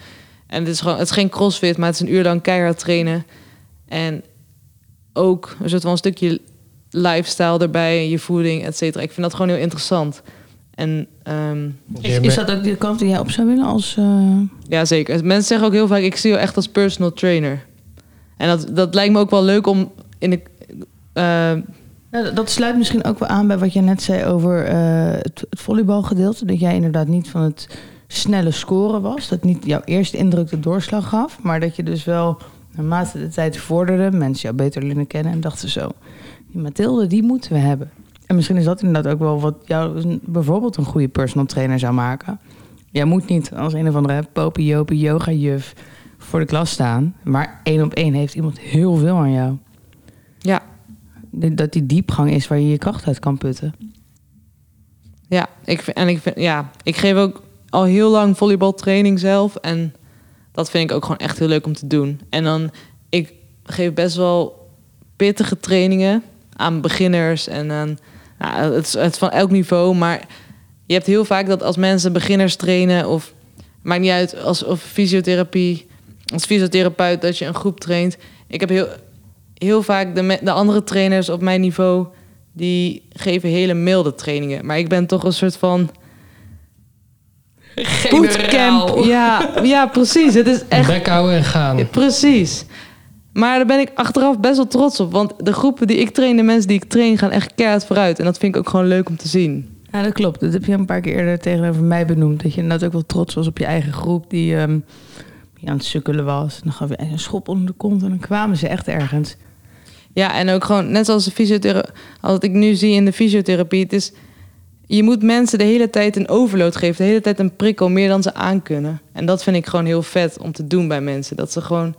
Speaker 3: En het is gewoon, het is geen crossfit, maar het is een uur lang keihard trainen. En ook een soort van een stukje lifestyle erbij, je voeding, et cetera. Ik vind dat gewoon heel interessant. En, um,
Speaker 2: is, is, dat ook de kant die jij op zou willen als... Uh...
Speaker 3: Ja, zeker. Mensen zeggen ook heel vaak, ik zie je echt als personal trainer. En dat, dat lijkt me ook wel leuk om in de...
Speaker 2: Uh... dat sluit misschien ook wel aan bij wat je net zei over uh, het, het volleybalgedeelte. Dat jij inderdaad niet van het snelle scoren was. Dat niet jouw eerste indruk de doorslag gaf. Maar dat je dus wel Naarmate de tijd vorderde, mensen jou beter leren kennen en dachten zo, die Mathilde, die moeten we hebben. En misschien is dat inderdaad ook wel wat jou bijvoorbeeld een goede personal trainer zou maken. Jij moet niet als een of andere popie yoga juf voor de klas staan. Maar één op één heeft iemand heel veel aan jou.
Speaker 3: Ja.
Speaker 2: Dat die diepgang is waar je je kracht uit kan putten.
Speaker 3: Ja, ik, en ik, ja, ik geef ook al heel lang volleybaltraining zelf. En dat vind ik ook gewoon echt heel leuk om te doen. En dan, ik geef best wel pittige trainingen aan beginners en aan nou, het, het van elk niveau. Maar je hebt heel vaak dat als mensen beginners trainen of maakt niet uit als of fysiotherapie, als fysiotherapeut dat je een groep traint. Ik heb heel, heel vaak de, de andere trainers op mijn niveau die geven hele milde trainingen. Maar ik ben toch een soort van bootcamp. Ja, ja, precies. Het is echt...
Speaker 1: Bek houden en gaan.
Speaker 3: Precies. Maar daar ben ik achteraf best wel trots op. Want de groepen die ik train, de mensen die ik train, gaan echt keihard vooruit. En dat vind ik ook gewoon leuk om te zien.
Speaker 2: Ja, dat klopt. Dat heb je een paar keer eerder tegenover mij benoemd. Dat je inderdaad ook wel trots was op je eigen groep die, um, die aan het sukkelen was. En dan gaf je een schop onder de kont en dan kwamen ze echt ergens.
Speaker 3: Ja, en ook gewoon net zoals de fysiotherapie. Als ik nu zie in de fysiotherapie, het is. Je moet mensen de hele tijd een overload geven, de hele tijd een prikkel, meer dan ze aankunnen. En dat vind ik gewoon heel vet om te doen bij mensen. Dat ze gewoon.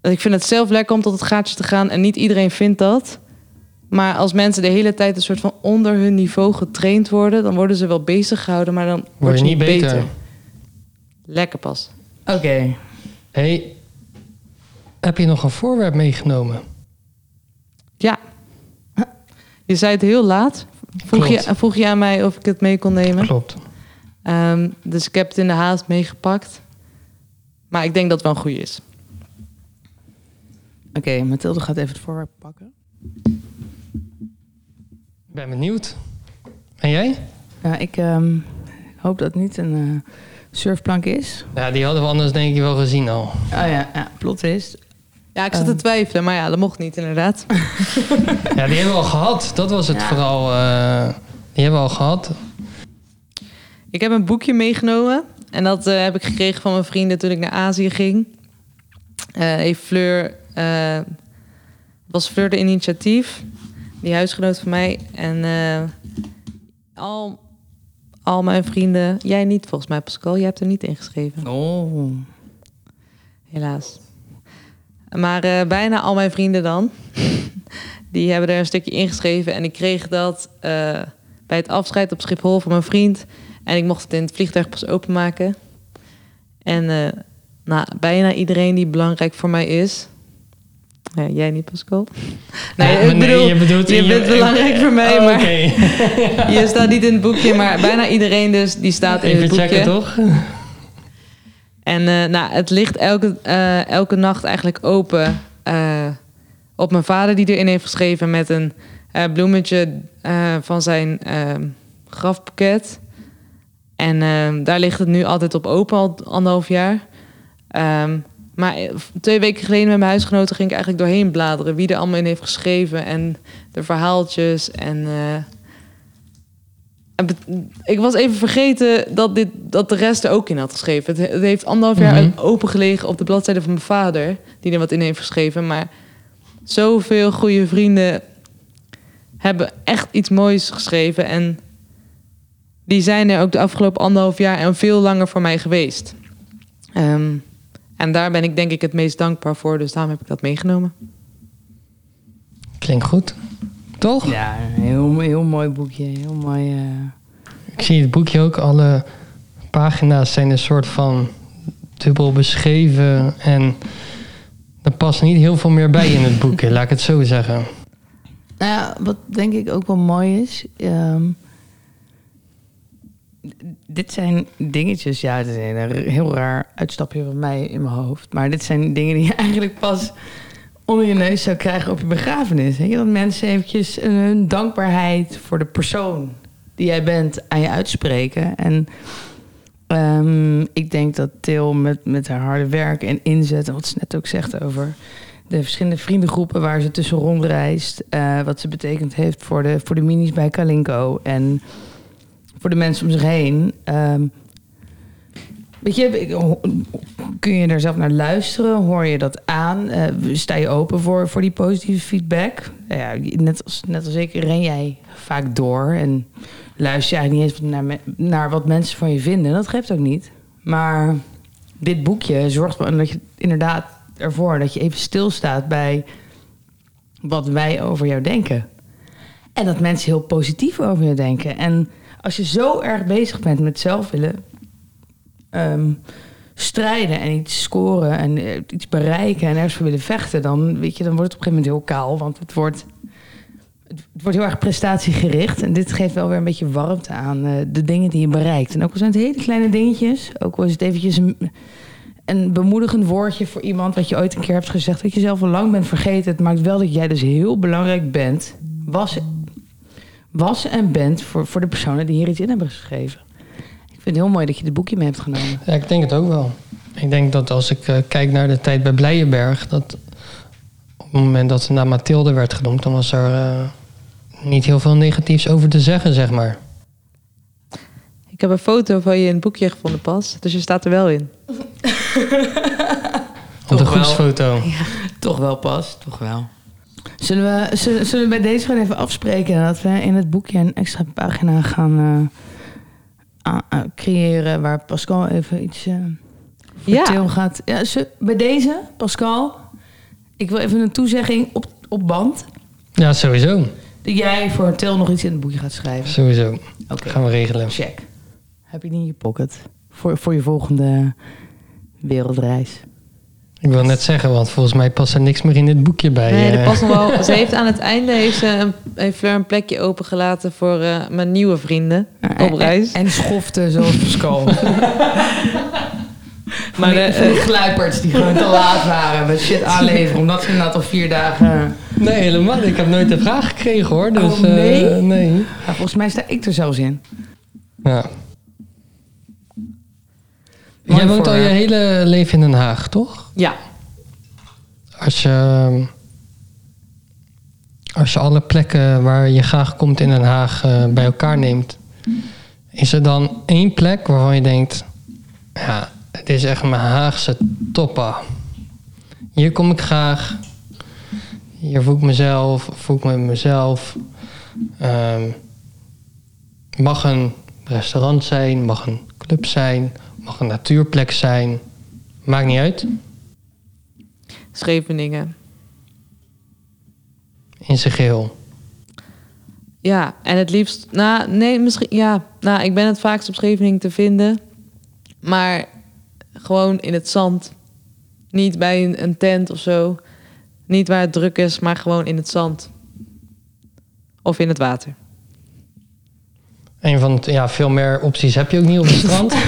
Speaker 3: Ik vind het zelf lekker om tot het gaatje te gaan en niet iedereen vindt dat. Maar als mensen de hele tijd een soort van onder hun niveau getraind worden, dan worden ze wel bezig gehouden, maar dan word je niet beter. Lekker pas.
Speaker 2: Oké.
Speaker 1: Hey, heb je nog een voorwerp meegenomen?
Speaker 3: Ja. Je zei het heel laat. Vroeg je, vroeg je aan mij of ik het mee kon nemen.
Speaker 1: Klopt.
Speaker 3: Ehm, dus ik heb het in de haast meegepakt. Maar ik denk dat het wel een goede is.
Speaker 2: Oké, okay, Mathilde gaat even het voorwerp pakken.
Speaker 1: Ik ben benieuwd. En jij?
Speaker 2: Ja, ik um, hoop dat het niet een uh, surfplank is.
Speaker 1: Ja, die hadden we anders denk ik wel gezien al. Oh
Speaker 2: ja, ja plot is.
Speaker 3: Ja, ik zat te ehm. twijfelen, maar ja, dat mocht niet inderdaad.
Speaker 1: ja, die hebben we al gehad. Dat was het vooral. Uh, die hebben we al gehad.
Speaker 3: Ik heb een boekje meegenomen. En dat uh, heb ik gekregen van mijn vrienden toen ik naar Azië ging. Uh, heeft Fleur... was Fleur de initiatief die huisgenoot van mij. En uh, al, al mijn vrienden, jij niet volgens mij, Pascal, jij hebt er niet ingeschreven.
Speaker 2: Oh.
Speaker 3: Helaas. Maar uh, bijna al mijn vrienden dan, die hebben er een stukje ingeschreven. En ik kreeg dat uh, bij het afscheid op Schiphol van mijn vriend. En ik mocht het in het vliegtuig pas openmaken. En nou, bijna iedereen die belangrijk voor mij is, ja, jij niet, Pascal.
Speaker 1: Nee, ik bedoel, je, bedoelt,
Speaker 3: je, bent belangrijk voor mij, oh, maar je staat niet in het boekje, maar bijna iedereen dus die staat in het boekje.
Speaker 1: checken, toch?
Speaker 3: En uh, nou, het ligt elke, uh, elke nacht eigenlijk open uh, op mijn vader die erin heeft geschreven met een bloemetje van zijn grafpakket. En daar ligt het nu altijd op open, al anderhalf jaar. Um, maar eh, twee weken geleden met mijn huisgenoten ging ik eigenlijk doorheen bladeren. Wie er allemaal in heeft geschreven en de verhaaltjes. En, ik was even vergeten dat, dit, dat de rest er ook in had geschreven. Het, heeft anderhalf jaar mm open gelegen op de bladzijde van mijn vader. Die er wat in heeft geschreven. Maar zoveel goede vrienden hebben echt iets moois geschreven. En die zijn er ook de afgelopen anderhalf jaar en veel langer voor mij geweest. Um, en daar ben ik denk ik het meest dankbaar voor. Dus daarom heb ik dat meegenomen.
Speaker 1: Klinkt goed. Toch?
Speaker 2: Ja, een heel, heel mooi boekje. Heel mooi. Uh...
Speaker 1: Ik zie het boekje ook. Alle pagina's zijn een soort van dubbel beschreven. En er past niet heel veel meer bij in het boekje, laat ik het zo zeggen.
Speaker 2: Nou ja, wat denk ik ook wel mooi is. Um, dit zijn dingetjes, ja, het is een heel raar uitstapje van mij in mijn hoofd. Maar dit zijn dingen die je eigenlijk pas onder je neus zou krijgen op je begrafenis. Je? Dat mensen eventjes hun dankbaarheid voor de persoon die jij bent aan je uitspreken. En um, ik denk dat Til met, met haar harde werk en inzet, wat ze net ook zegt over de verschillende vriendengroepen waar ze tussen rondreist, uh, wat ze betekend heeft voor de, voor de minis bij Kalinko. En voor de mensen om zich heen. Um, weet je, kun je er zelf naar luisteren? Hoor je dat aan? Uh, sta je open voor, voor die positieve feedback? Ja, net, als, net als ik ren jij vaak door en luister je eigenlijk niet eens naar, naar wat mensen van je vinden. Dat geeft ook niet. Maar dit boekje zorgt ervoor dat je inderdaad ervoor dat je even stilstaat bij wat wij over jou denken. En dat mensen heel positief over je denken. En als je zo erg bezig bent met zelf willen ehm, strijden en iets scoren en eh, iets bereiken en ergens voor willen vechten, dan, weet je, dan wordt het op een gegeven moment heel kaal. Want het wordt, het wordt heel erg prestatiegericht. En dit geeft wel weer een beetje warmte aan uh, de dingen die je bereikt. En ook al zijn het hele kleine dingetjes, ook al is het eventjes een, een bemoedigend woordje voor iemand wat je ooit een keer hebt gezegd, dat je zelf al lang bent vergeten. Het maakt wel dat jij dus heel belangrijk bent. Was was en bent voor, voor de personen die hier iets in hebben geschreven. Ik vind het heel mooi dat je dit boekje mee hebt genomen.
Speaker 1: Ja, ik denk het ook wel. Ik denk dat als ik uh, kijk naar de tijd bij Blijenberg, dat op het moment dat ze naar Mathilde werd genoemd, dan was er uh, niet heel veel negatiefs over te zeggen, zeg maar.
Speaker 3: Ik heb een foto van je in het boekje gevonden pas, dus je staat er wel in.
Speaker 1: Op de groepsfoto.
Speaker 2: Ja, toch wel pas, toch wel. Zullen we, zullen, zullen we bij deze gewoon even afspreken dat we in het boekje een extra pagina gaan uh, creëren waar Pascal even iets uh, ja. gaat. Ja, bij deze, Pascal, ik wil even een toezegging op, op band.
Speaker 1: Ja, sowieso.
Speaker 2: Dat jij voor Til nog iets in het boekje gaat schrijven.
Speaker 1: Sowieso. Oké. Gaan we regelen.
Speaker 2: Check. Heb je die in je pocket voor, voor je volgende wereldreis?
Speaker 1: Ik wil net zeggen, want volgens mij past er niks meer in dit boekje bij.
Speaker 3: Nee, er eh. past nog wel. Ze heeft aan het einde heeft ze een, heeft Fleur een plekje opengelaten voor uh, mijn nieuwe vrienden op reis.
Speaker 2: En, en schoften zoals Pascal. maar de uh, gluiperds die gewoon te laat waren met shit aanleveren, omdat ze inderdaad al vier dagen.
Speaker 1: Nee, helemaal. Ik heb nooit de vraag gekregen hoor. Dus,
Speaker 2: oh, nee.
Speaker 1: Uh, nee.
Speaker 2: volgens mij sta ik er zelfs in.
Speaker 1: Ja. Jij woont al je hele leven in Den Haag, toch?
Speaker 3: Ja.
Speaker 1: Als je, als je alle plekken waar je graag komt in Den Haag uh, bij elkaar neemt, is er dan één plek waarvan je denkt: ja, het is echt mijn Haagse toppa. Hier kom ik graag. Hier voel ik mezelf, voel ik me mezelf. Um, mag een restaurant zijn, mag een club zijn, mag een natuurplek zijn. Maakt niet uit.
Speaker 3: Scheveningen.
Speaker 1: In zijn geheel.
Speaker 3: Ja, en het liefst... Nou, nee, misschien... Ja, nou, ik ben het vaakst op Scheveningen te vinden. Maar gewoon in het zand. Niet bij een, een tent of zo. Niet waar het druk is, maar gewoon in het zand. Of in het water.
Speaker 1: Een van de, ja, veel meer opties heb je ook niet op het strand.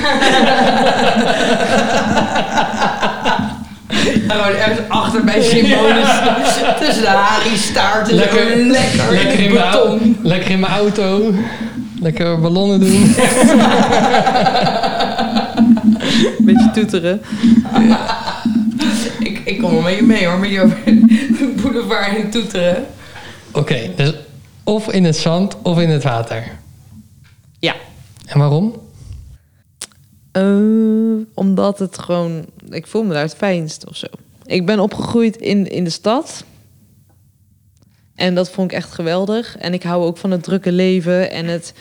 Speaker 2: Gewoon ergens achter bij Simonis. tussen de Harry staarten. Lekker, lekker,
Speaker 1: lekker, in mijn, lekker in mijn auto. Lekker ballonnen doen.
Speaker 3: Beetje toeteren.
Speaker 2: ik, ik kom wel met je mee hoor, met je boulevard en toeteren.
Speaker 1: Oké, dus of in het zand of in het water. En waarom?
Speaker 3: Uh, omdat het gewoon... Ik voel me daar het fijnst of zo. Ik ben opgegroeid in, in de stad. En dat vond ik echt geweldig. En ik hou ook van het drukke leven. En het...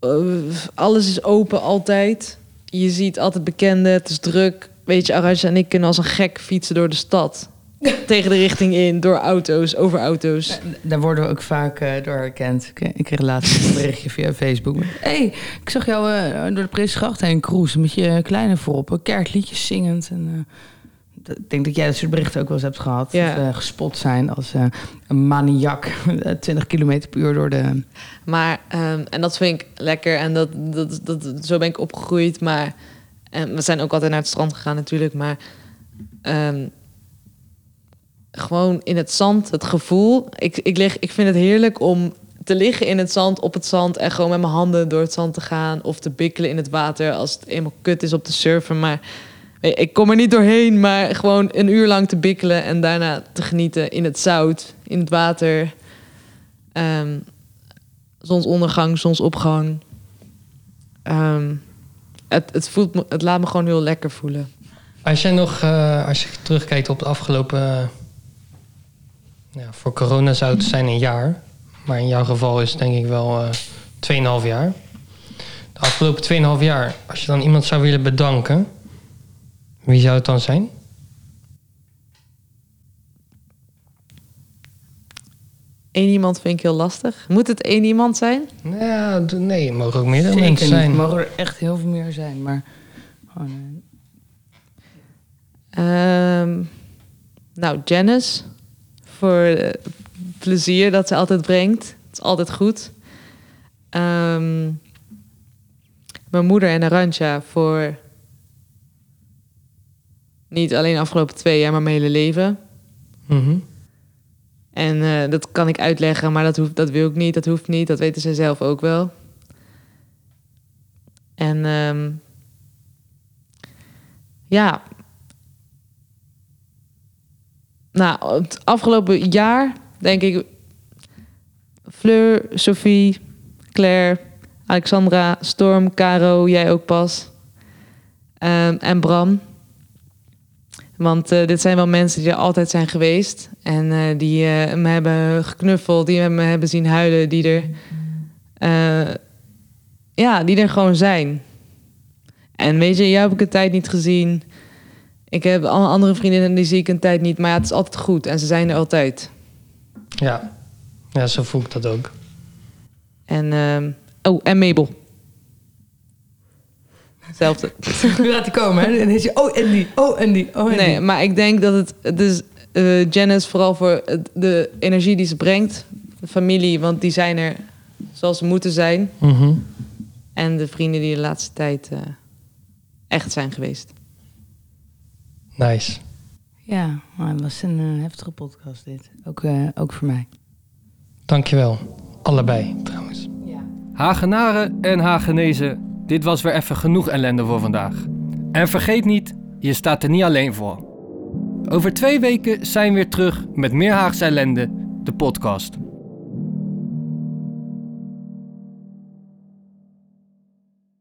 Speaker 3: Uh, alles is open altijd. Je ziet altijd bekenden. Het is druk. Weet je, Arantje en ik kunnen als een gek fietsen door de stad. tegen de richting in, door auto's, over auto's.
Speaker 2: Daar worden we ook vaak uh, door herkend. Ik kreeg laatst een berichtje via Facebook. Hé, hey, ik zag jou uh, door de Prinsgracht heen cruisen met je kleine voorop. Kerkliedjes zingend. En, uh, ik denk dat jij dat soort berichten ook wel eens hebt gehad. Ja. Dat, gespot zijn als een maniak. 20 km per uur door de...
Speaker 3: Maar, um, en dat vind ik lekker. En dat, dat, dat, zo ben ik opgegroeid. Maar en we zijn ook altijd naar het strand gegaan natuurlijk. Maar... Um, gewoon in het zand, het gevoel. Ik, ik, lig, ik vind het heerlijk om te liggen in het zand, op het zand... en gewoon met mijn handen door het zand te gaan... of te bikkelen in het water als het eenmaal kut is op te surfen. Maar ik kom er niet doorheen, maar gewoon een uur lang te bikkelen... en daarna te genieten in het zout, in het water. Um, zonsondergang, zonsopgang. Um, het, het, voelt het laat me gewoon heel lekker voelen.
Speaker 1: Als je nog, uh, als je terugkijkt op de afgelopen ja, voor corona zou het zijn een jaar. Maar in jouw geval is het denk ik wel uh, 2,5 jaar. De afgelopen 2,5 jaar, als je dan iemand zou willen bedanken, wie zou het dan zijn?
Speaker 3: Eén iemand vind ik heel lastig. Moet het één iemand zijn?
Speaker 1: Ja, nee, mogen ook meerdere mensen zijn.
Speaker 2: Er mogen er echt heel veel meer zijn, maar... Oh, nee.
Speaker 3: um, nou, Janice voor plezier dat ze altijd brengt. Het is altijd goed. Um, mijn moeder en Arantja voor niet alleen de afgelopen twee jaar, maar mijn hele leven.
Speaker 1: Mm -hmm.
Speaker 3: En uh, dat kan ik uitleggen, maar dat, hoeft, dat wil ik niet, dat hoeft niet. Dat weten ze zelf ook wel. En ehm, ja. Nou, het afgelopen jaar denk ik Fleur, Sophie, Claire, Alexandra, Storm, Caro, jij ook pas. Ehm, en Bram. Want eh, dit zijn wel mensen die er altijd zijn geweest. En eh, die eh, me hebben geknuffeld, die me hebben zien huilen, die er, ja, die er gewoon zijn. En weet je, jou heb ik een tijd niet gezien. Ik heb alle andere vriendinnen die zie ik een tijd niet. Maar ja, het is altijd goed en ze zijn er altijd.
Speaker 1: Ja, ja zo voel ik dat ook.
Speaker 3: En, ehm, oh, en Mabel. Hetzelfde.
Speaker 2: Nu gaat hij komen, hè? En dan is je, oh, en die, oh, en die, oh, en
Speaker 3: Nee, maar ik denk dat het... Dus uh, Janice vooral voor de energie die ze brengt. De familie, want die zijn er zoals ze moeten zijn.
Speaker 1: Mhm.
Speaker 3: En de vrienden die de laatste tijd uh, echt zijn geweest.
Speaker 1: Nice.
Speaker 2: Ja, het was een uh, heftige podcast dit. Ook, ook voor mij.
Speaker 1: Dankjewel. Allebei, trouwens.
Speaker 4: Ja. Hagenaren en Hagenezen dit was weer even genoeg ellende voor vandaag. En vergeet niet, je staat er niet alleen voor. Over twee weken zijn we weer terug met meer Haagse ellende, de podcast.